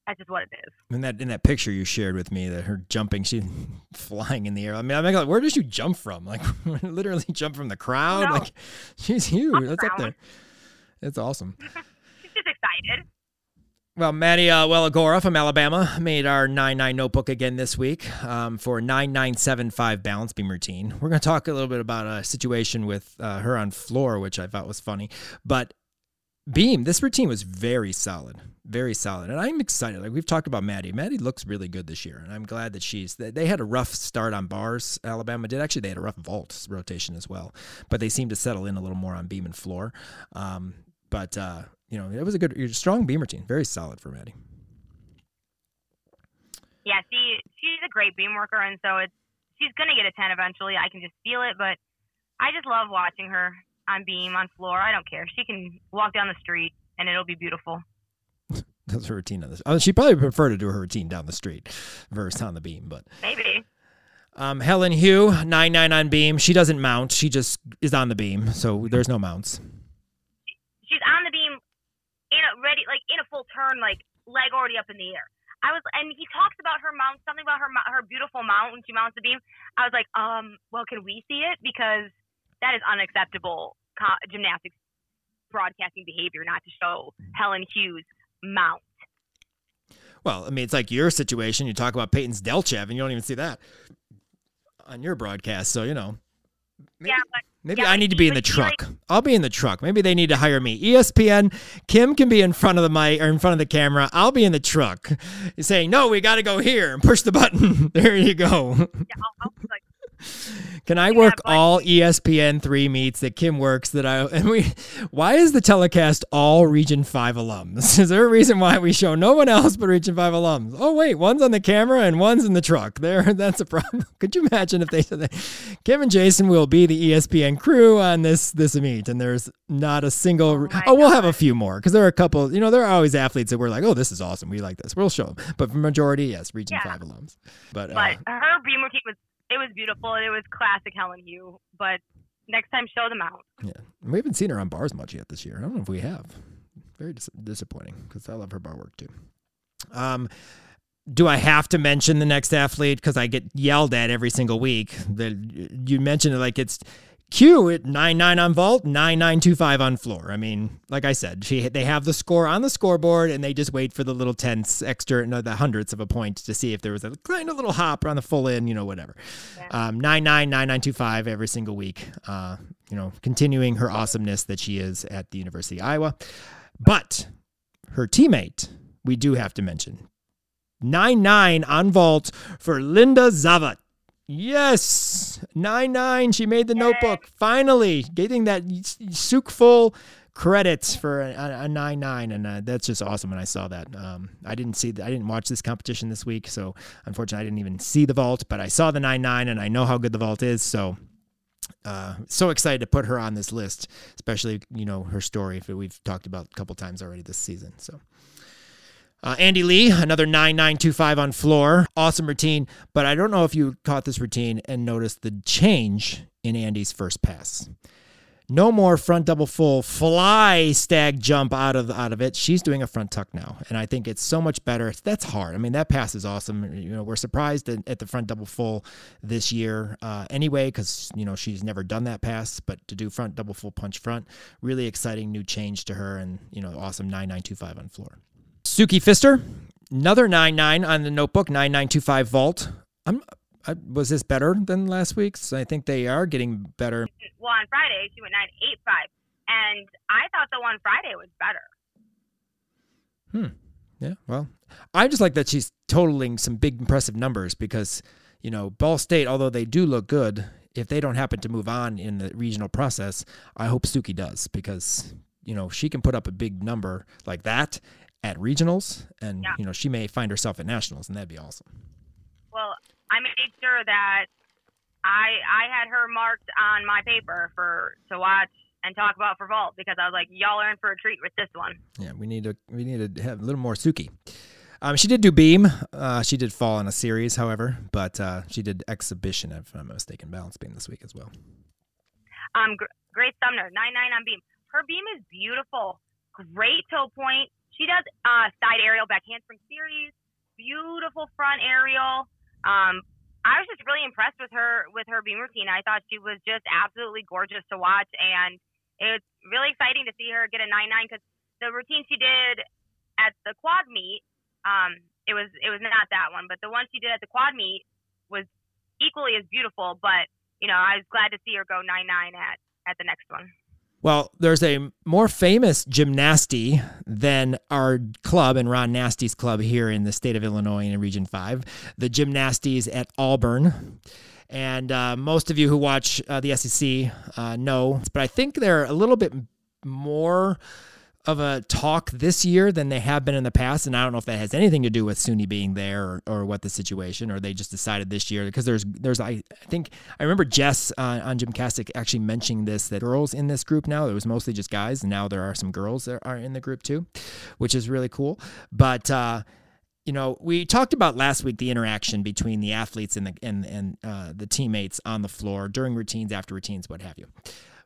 That's just what it is. In that in that picture you shared with me, that her jumping, she flying in the air. I mean, I'm like, where did you jump from? Like, literally jump from the crowd. No. Like, she's huge. That's up there. It's awesome. She's just excited. Well, Maddie uh, Waligora from Alabama made our 9-9 notebook again this week um, for 9975 balance beam routine. We're going to talk a little bit about a situation with uh, her on floor, which I thought was funny. But beam, this routine was very solid, very solid, and I'm excited. Like we've talked about Maddie. Maddie looks really good this year, and I'm glad that she's. They had a rough start on bars. Alabama did actually. They had a rough vault rotation as well, but they seem to settle in a little more on beam and floor. Um, but uh, you know, it was a good, strong beam routine, very solid for Maddie. Yeah, she she's a great beam worker, and so it's she's gonna get a ten eventually. I can just feel it, but I just love watching her on beam, on floor. I don't care. She can walk down the street and it'll be beautiful. That's her routine on this. Oh, she probably prefer to do her routine down the street versus on the beam, but maybe. Um, Helen Hu, nine nine on beam. She doesn't mount. She just is on the beam, so there's no mounts. She's on the beam, in a ready, like in a full turn, like leg already up in the air. I was, and he talks about her mount, something about her her beautiful mount when she mounts the beam. I was like, um, well, can we see it because that is unacceptable co- gymnastics broadcasting behavior not to show Helen Hu's mount. Well, I mean, it's like your situation. You talk about Peyton Delchev, and you don't even see that on your broadcast. So you know, maybe, yeah, but, maybe yeah, I need to be in the truck. Like, I'll be in the truck. Maybe they need to hire me. ESPN, Kim can be in front of the mic or in front of the camera. I'll be in the truck, saying, "No, we got to go here and push the button." there you go. Yeah, I'll, I'll, like, can I work all ESPN three meets that Kim works that I and we why is the telecast all Region Five alums? Is there a reason why we show no one else but Region Five alums? Oh wait, one's on the camera and one's in the truck. There that's a problem. Could you imagine if they said that Kim and Jason will be the ESPN crew on this this meet and there's not a single Oh, oh we'll have a few more because there are a couple, you know, there are always athletes that we're like, "Oh, this is awesome. We like this." We'll show them. But for majority, yes, Region yeah. 5 alums. But, but uh, her beam routine was it was beautiful. It was classic Helen Hu. But next time, show them out. Yeah, we haven't seen her on bars much yet this year. I don't know if we have. Very dis- disappointing because I love her bar work too. Um, do I have to mention the next athlete because I get yelled at every single week? That you mentioned it like it's Q at nine nine on vault, nine nine two five on floor. I mean, like I said, she they have the score on the scoreboard, and they just wait for the little tenths extra, no, the hundredths of a point to see if there was a kind of little hop on the full in, you know, whatever. Yeah. Um, nine nine nine nine two five every single week. Uh, you know, continuing her awesomeness that she is at the University of Iowa, but her teammate we do have to mention nine nine on vault for Linda Zavat. Yes, nine nine. She made the Yay. notebook finally, getting that Tsuk full credits for a, a, nine nine, and uh, that's just awesome. And I saw that, um, I didn't see, the, I didn't watch this competition this week, so unfortunately, I didn't even see the vault. But I saw the nine nine, and I know how good the vault is. So, uh, so excited to put her on this list, especially you know her story that we've talked about a couple times already this season. So. Uh, Andy Lee, another 9925 on floor. Awesome routine. But I don't know if you caught this routine and noticed the change in Andy's first pass. No more front double full fly stag jump out of out of it. She's doing a front tuck now, and I think it's so much better. That's hard. I mean, that pass is awesome. You know, we're surprised at, the front double full this year uh, anyway, because you know she's never done that pass. But to do front double full punch front, really exciting new change to her, and you know, awesome nine nine two five on floor. Suki Fister, another 9 9 on the notebook, 9925 vault. I'm, I, was this better than last week's? I think they are getting better. Well, on Friday, she went 985, and I thought the one Friday was better. Hmm. Yeah, well, I just like that she's totaling some big, impressive numbers because, you know, Ball State, although they do look good, if they don't happen to move on in the regional process, I hope Suki does because, you know, she can put up a big number like that at regionals, and yeah. you know she may find herself at nationals, and that'd be awesome. Well, I made sure that I I had her marked on my paper for to watch and talk about for vault because I was like, y'all are in for a treat with this one. Yeah, we need to we need to have a little more Suki. Um, she did do beam. Uh, she did fall in a series, however, but uh, she did exhibition, if I'm not mistaken, balance beam this week as well. Um, Grace Sumner, nine nine on beam. Her beam is beautiful. Great toe point, she does uh, side aerial back handspring series, beautiful front aerial. Um, I was just really impressed with her with her beam routine. I thought she was just absolutely gorgeous to watch, and it's really exciting to see her get a nine nine because the routine she did at the quad meet, um, it was it was not that one, but the one she did at the quad meet was equally as beautiful. But you know, I was glad to see her go nine nine at at the next one. Well, there's a more famous gymnasty than our club and Ron Nasty's club here in the state of Illinois in Region 5, the Gymnasties at Auburn. And uh, most of you who watch uh, the SEC uh, know, but I think they're a little bit more of a talk this year than they have been in the past. And I don't know if that has anything to do with Suni being there or, or what the situation, or they just decided this year because there's, there's, I, I think, I remember Jess uh, on Gymcastic actually mentioning this that girls in this group now, it was mostly just guys. And now there are some girls that are in the group too, which is really cool. But, uh, you know, we talked about last week the interaction between the athletes and the and and uh, the teammates on the floor during routines, after routines, what have you.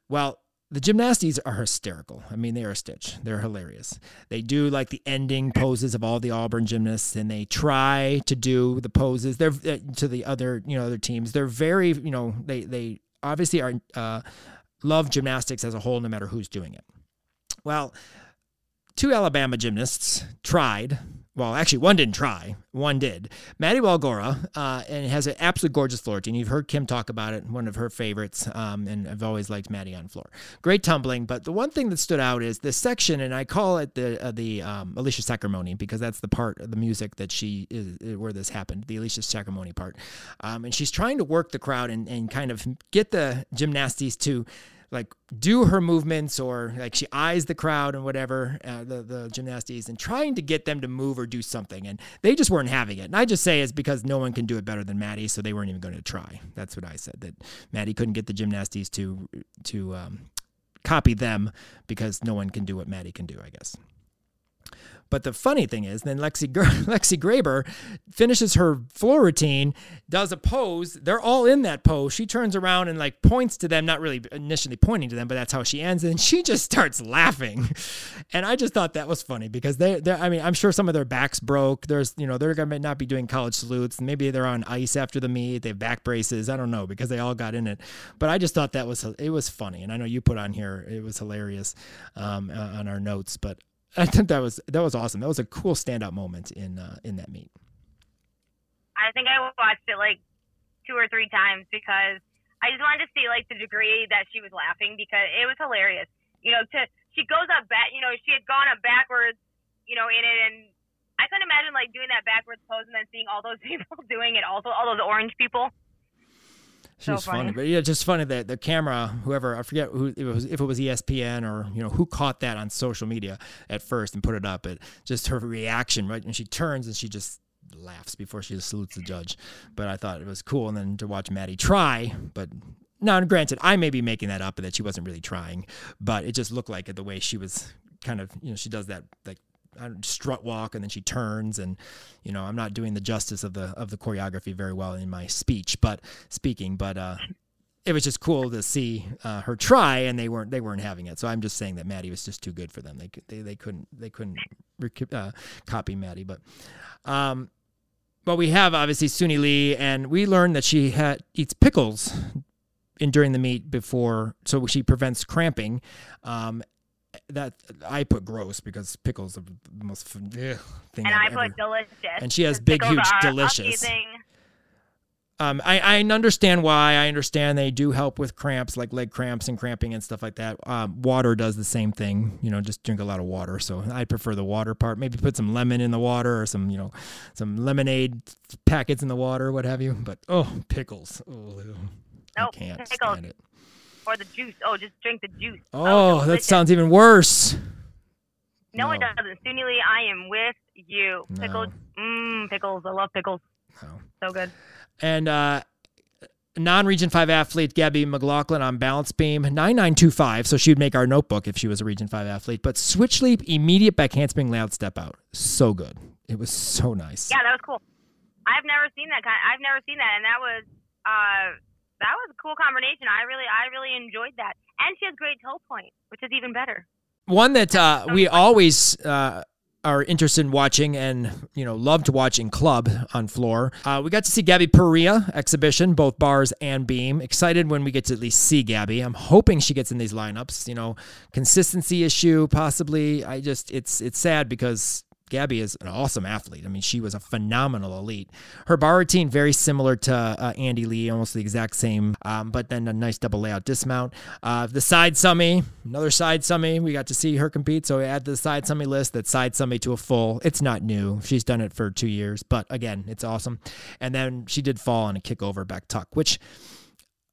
Well, the gymnasties are hysterical. I mean, they are a stitch. They're hilarious. They do like the ending poses of all the Auburn gymnasts, and they try to do the poses. They're uh, to the other, you know, other teams. They're very, you know, they they obviously are uh, love gymnastics as a whole, no matter who's doing it. Well, two Alabama gymnasts tried well, actually, one didn't try. One did. Maddie Waligora, uh, and it has an absolutely gorgeous floor routine. You've heard Kim talk about it, one of her favorites, um, and I've always liked Maddie on floor. Great tumbling, but the one thing that stood out is this section, and I call it the uh, the um, Alicia Sacramone because that's the part of the music that she is where this happened, the Alicia Sacramone part. Um, and she's trying to work the crowd and, and kind of get the gymnasties to like do her movements or like she eyes the crowd and whatever uh, the the gymnasties and trying to get them to move or do something. And they just weren't having it. And I just say it's because no one can do it better than Maddie so they weren't even going to try. That's what I said that Maddie couldn't get the gymnasties to to um, copy them because no one can do what Maddie can do I guess but the funny thing is, then Lexi Lexi Graber finishes her floor routine, does a pose. They're all in that pose. She turns around and like points to them, not really initially pointing to them, but that's how she ends. And she just starts laughing, and I just thought that was funny because they, they I mean, I'm sure some of their backs broke. There's, you know, they're gonna not be doing college salutes. Maybe they're on ice after the meet. They have back braces. I don't know because they all got in it. But I just thought that was it was funny, and I know you put on here it was hilarious um, on our notes, but I think that was that was awesome. That was a cool standout moment in uh, in that meet. I think I watched it like two or three times because I just wanted to see like the degree that she was laughing because it was hilarious. You know, to she goes up back. You know, she had gone up backwards. You know, in it, and I couldn't imagine like doing that backwards pose and then seeing all those people doing it. Also, all those orange people. She was funny. funny. but yeah, just funny that the camera, whoever I forget who it was, if it was ESPN or you know who caught that on social media at first and put it up. It just her reaction right when she turns and she just laughs before she salutes the judge. But I thought it was cool, and then to watch Maddie try, but. Now, granted, I may be making that up and that she wasn't really trying, but it just looked like it the way she was kind of, you know, she does that like strut walk and then she turns and you know i'm not doing the justice of the of the choreography very well in my speech but speaking but uh it was just cool to see uh, her try and they weren't they weren't having it so i'm just saying that maddie was just too good for them they they, they couldn't they couldn't uh, copy maddie but um but we have obviously Suni Lee, and we learned that she had eats pickles in during the meet before, so she prevents cramping. Um, that I put gross because pickles are the most ugh, thing. And I've I put ever. delicious. And she has big, huge, delicious. Amazing. Um, I, I understand why. I understand they do help with cramps, like leg cramps and cramping and stuff like that. Um, water does the same thing. You know, just drink a lot of water. So I prefer the water part. Maybe put some lemon in the water or some, you know, some lemonade packets in the water, what have you. But oh, pickles. Oh, nope, I can't pickles. stand it or the juice. Oh, just drink the juice. Oh, that sounds even worse. No, No. it doesn't. Suni Lee, I am with you. No. Pickles. Mmm, pickles. I love pickles. No. So good. And uh, non-Region Five athlete Gabby McLaughlin on balance beam nine nine two five. So she would make our notebook if she was a Region Five athlete. But switch leap, immediate back handspring, loud step out. So good. It was so nice. Yeah, that was cool. I've never seen that kind. I've never seen that, and that was uh, that was a cool combination. I really, I really enjoyed that, and she has great toe point, which is even better. One that uh, we always uh, are interested in watching and you know loved watching club on floor. Uh, we got to see Gabby Perea exhibition, both bars and beam. Excited when we get to at least see Gabby. I'm hoping she gets in these lineups. You know, consistency issue possibly. I just it's it's sad because Gabby is an awesome athlete. I mean, she was a phenomenal elite. Her bar routine very similar to uh, Andy Lee, almost the exact same, um, but then a nice double layout dismount. Uh, the side summy, another side summy. We got to see her compete, so we add the side summy list. That side summy to a full. It's not new. She's done it for two years, but again, it's awesome. And then she did fall on a kick over back tuck, which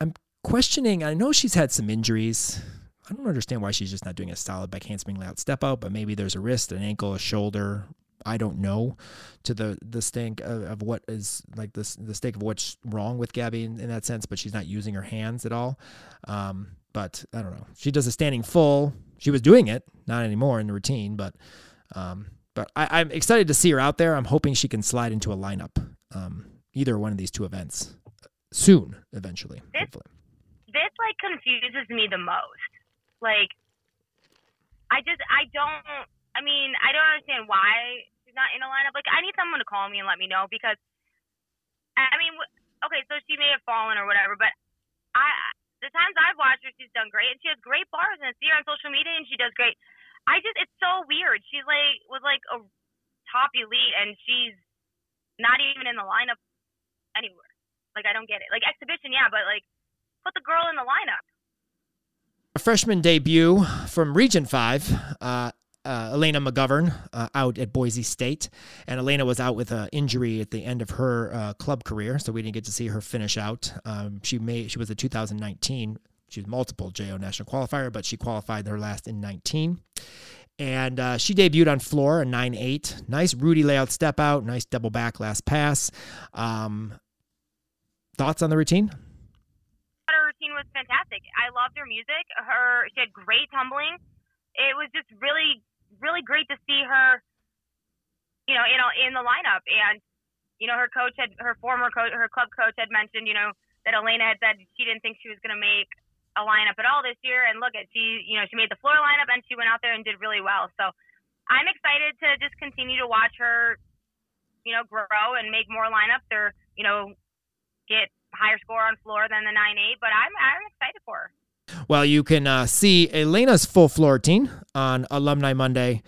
I'm questioning. I know she's had some injuries. I don't understand why she's just not doing a solid back handspring layout step out, but maybe there's a wrist, an ankle, a shoulder. I don't know to the the stink of, of what is like the the stake of what's wrong with Gabby in, in, that sense, but she's not using her hands at all. Um, but I don't know. She does a standing full. She was doing it, not anymore in the routine, but um, but I, am excited to see her out there. I'm hoping she can slide into a lineup, um, either one of these two events soon, eventually. This, hopefully. this like confuses me the most like, I just, I don't, I mean, I don't understand why she's not in a lineup. Like, I need someone to call me and let me know because, I mean, okay, so she may have fallen or whatever, but I, the times I've watched her, she's done great and she has great bars and I see her on social media and she does great. I just, it's so weird. She's like, was like a top elite and she's not even in the lineup anywhere. Like, I don't get it. Like, exhibition, yeah, but like, put the girl in the lineup. A freshman debut from Region 5. Uh, uh, Elena McGovern uh, out at Boise State, and Elena was out with an injury at the end of her uh, club career, so we didn't get to see her finish out. Um, she made she was a 2019, she was multiple JO national qualifier, but she qualified her last in 19. And uh, she debuted on floor a 9-8. Nice Rudy layout step out, nice double back last pass. Um, thoughts on the routine? Was fantastic. I loved her music. Her she had great tumbling. It was just really really great to see her, you know, in in the lineup. And you know, her coach had her former coach, her club coach had mentioned, you know, that Elena had said she didn't think she was going to make a lineup at all this year. And look at she, you know, she made the floor lineup and she went out there and did really well. So I'm excited to just continue to watch her, you know, grow and make more lineups or you know, get higher score on floor than the 9-8, but I'm, I'm excited for her. Well, you can uh, see Elena's full floor routine on Alumni Monday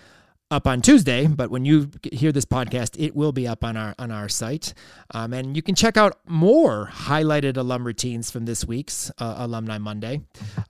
up on Tuesday, but when you hear this podcast, it will be up on our on our site, um, and you can check out more highlighted alum routines from this week's uh, Alumni Monday.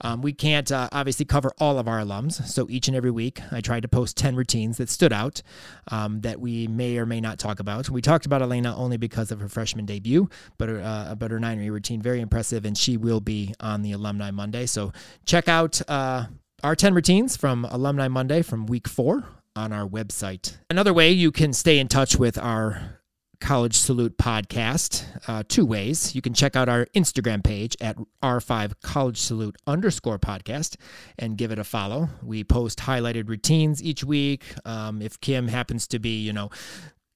Um, we can't uh, obviously cover all of our alums, so each and every week I tried to post ten routines that stood out um, that we may or may not talk about. We talked about Elena only because of her freshman debut, but uh, but her nine routine very impressive, and she will be on the Alumni Monday. So check out uh, our 10 routines from Alumni Monday from week four on our website. Another way you can stay in touch with our College Salute podcast, uh, two ways. You can check out our Instagram page at R5 College Salute underscore podcast and give it a follow. We post highlighted routines each week. Um, if Kim happens to be, you know,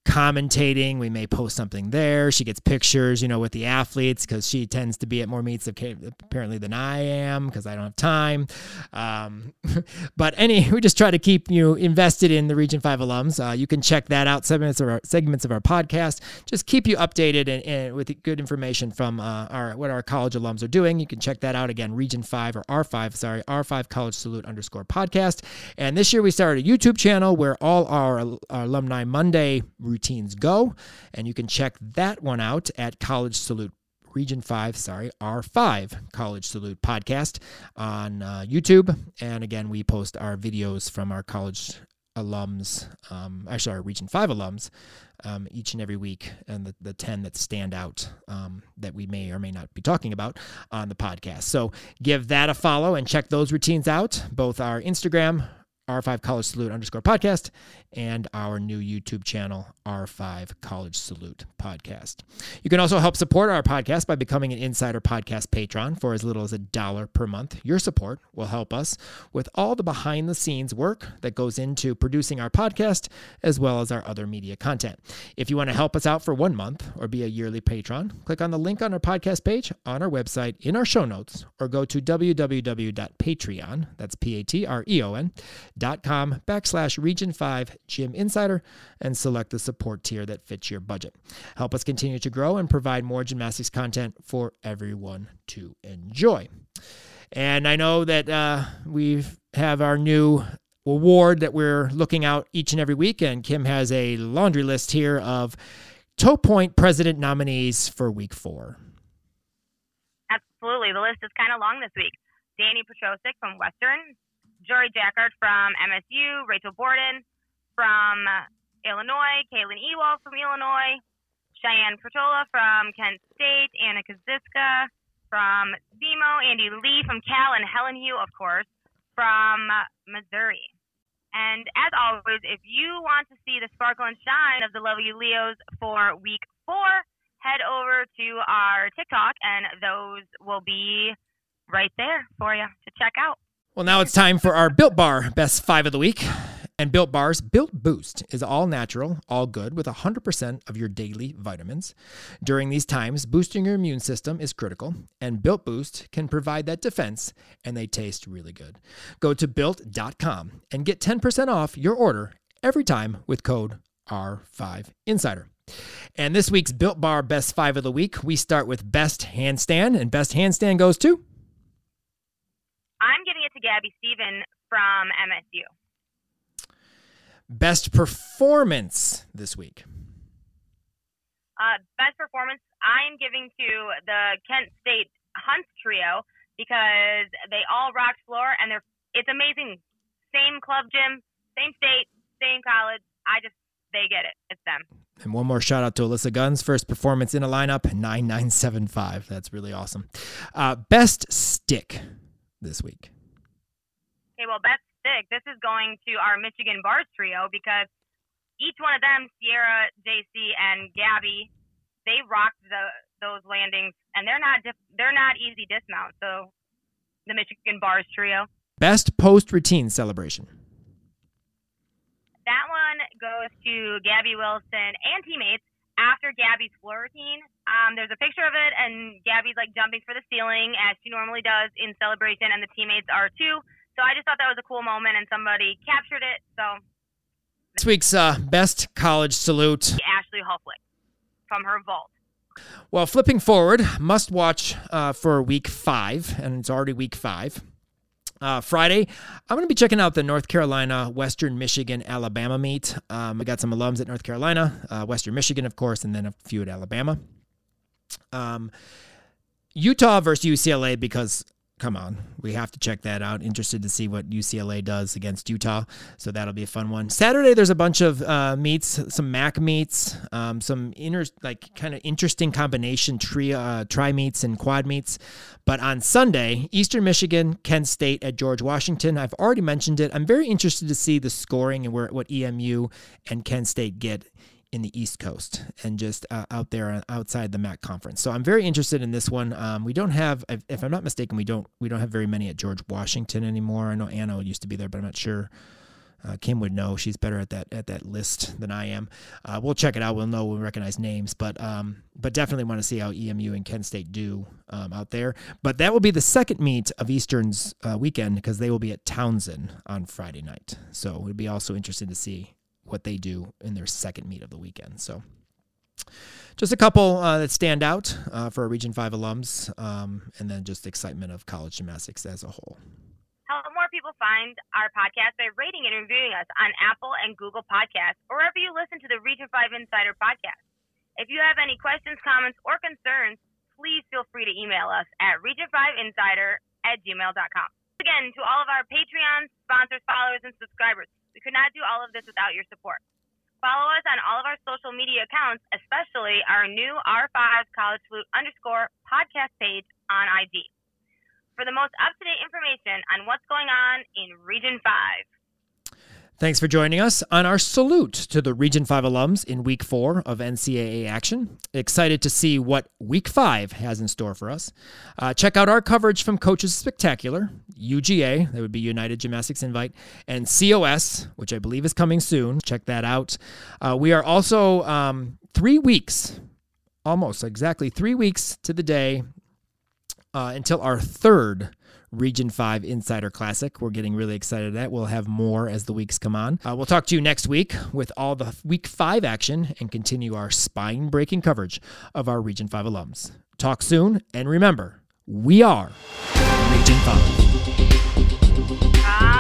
commentating. We may post something there. She gets pictures, you know, with the athletes because she tends to be at more meets apparently than I am because I don't have time. Um, but any, we just try to keep you invested in the Region Five alums. Uh, you can check that out. Segments of our segments of our podcast. Just keep you updated and, and with good information from uh, our what our college alums are doing. You can check that out again. Region Five or R Five, sorry, R Five College Salute underscore podcast. And this year we started a YouTube channel where all our, our alumni Monday routines go. And you can check that one out at College Salute Region 5, sorry, R5 College Salute podcast on uh, YouTube. And again, we post our videos from our college alums, um, actually, our Region 5 alums, um, each and every week, and the, the 10 that stand out um, that we may or may not be talking about on the podcast. So give that a follow and check those routines out, both our Instagram, R5 College Salute underscore podcast and our new YouTube channel, R5 College Salute Podcast. You can also help support our podcast by becoming an Insider Podcast patron for as little as a dollar per month. Your support will help us with all the behind the scenes work that goes into producing our podcast as well as our other media content. If you want to help us out for one month or be a yearly patron, click on the link on our podcast page on our website in our show notes or go to www.patreon, that's P-A-T-R-E-O-N, dot com backslash region 5 Gym Insider and select the support tier that fits your budget. Help us continue to grow and provide more gymnastics content for everyone to enjoy. And I know that uh, we have our new award that we're looking out each and every week. And Kim has a laundry list here of Toe Point president nominees for week four. Absolutely. The list is kind of long this week. Danny Petrosic from Western, Jory Jackard from MSU, Rachel Borden from Illinois, Kaylin Ewald from Illinois, Cheyenne Pertola from Kent State, Anna Kaziska from SEMO, Andy Lee from Cal, and Helen Hu, of course, from Missouri. And as always, if you want to see the sparkle and shine of the lovely Leos for week four, head over to our TikTok, and those will be right there for you to check out. Well, now it's time for our Built Bar Best Five of the Week. And Built Bars, Built Boost is all natural, all good, with 100% of your daily vitamins. During these times, boosting your immune system is critical, and Built Boost can provide that defense, and they taste really good. Go to built.com and get 10% off your order every time with code R5Insider. And this week's Built Bar Best Five of the Week, we start with Best Handstand, and Best Handstand goes to. I'm giving it to Gabby Stephen from MSU. Best performance this week. Uh, best performance, I'm giving to the Kent State Hunts trio because they all rocked floor and they're it's amazing. Same club gym, same state, same college. I just they get it. It's them. And one more shout out to Alyssa Guns, first performance in a lineup, 9975. That's really awesome. Uh, best stick this week. Okay, well, best stick. This is going to our Michigan Bars trio because each one of them, Sierra, JC, and Gabby, they rocked the those landings, and they're not they're not easy dismounts. So the Michigan Bars trio. Best post routine celebration. That one goes to Gabby Wilson and teammates after Gabby's floor routine. Um, there's a picture of it, and Gabby's like jumping for the ceiling as she normally does in celebration, and the teammates are too. So I just thought that was a cool moment, and somebody captured it. So this week's uh, best college salute Ashley Hufflick from her vault. Well, flipping forward, must watch uh, for week five, and it's already week five. Uh, Friday, I'm going to be checking out the North Carolina, Western Michigan, Alabama meet. Um, we got some alums at North Carolina, uh, Western Michigan, of course, and then a few at Alabama. Um, Utah versus UCLA because come on, we have to check that out. Interested to see what UCLA does against Utah, so that'll be a fun one. Saturday, there's a bunch of uh, meets, some MAC meets, um, some inner like kind of interesting combination tri uh, tri meets and quad meets. But on Sunday, Eastern Michigan, Kent State at George Washington. I've already mentioned it. I'm very interested to see the scoring and where what EMU and Kent State get in the East Coast and just uh, out there outside the MAC conference. So I'm very interested in this one. Um, we don't have, if I'm not mistaken, we don't we don't have very many at George Washington anymore. I know Anna used to be there, but I'm not sure. Uh, Kim would know. She's better at that at that list than I am. Uh, we'll check it out. We'll know. We'll recognize names, but um, but definitely want to see how EMU and Kent State do um, out there. But that will be the second meet of Eastern's uh, weekend because they will be at Towson on Friday night. So it would be also interesting to see what they do in their second meet of the weekend. So just a couple uh, that stand out uh, for our Region 5 alums, um, and then just excitement of college gymnastics as a whole. Help more people find our podcast by rating and reviewing us on Apple and Google Podcasts, or wherever you listen to the Region 5 Insider podcast. If you have any questions, comments, or concerns, please feel free to email us at region5insider at gmail.com. Again, to all of our Patreon sponsors, followers, and subscribers, we could not do all of this without your support. Follow us on all of our social media accounts, especially our new R5 College Salute underscore podcast page on IG. For the most up to date information on what's going on in Region 5. Thanks for joining us on our salute to the Region 5 alums in week four of NCAA action. Excited to see what week five has in store for us. Uh, check out our coverage from Coaches Spectacular, UGA, that would be United Gymnastics Invite, and COS, which I believe is coming soon. Check that out. Uh, we are also um, three weeks, almost exactly three weeks to the day uh, until our third Region 5 Insider Classic. We're getting really excited at that. We'll have more as the weeks come on. Uh, we'll talk to you next week with all the week 5 action and continue our spine breaking coverage of our Region 5 alums. Talk soon, and remember, we are Region 5.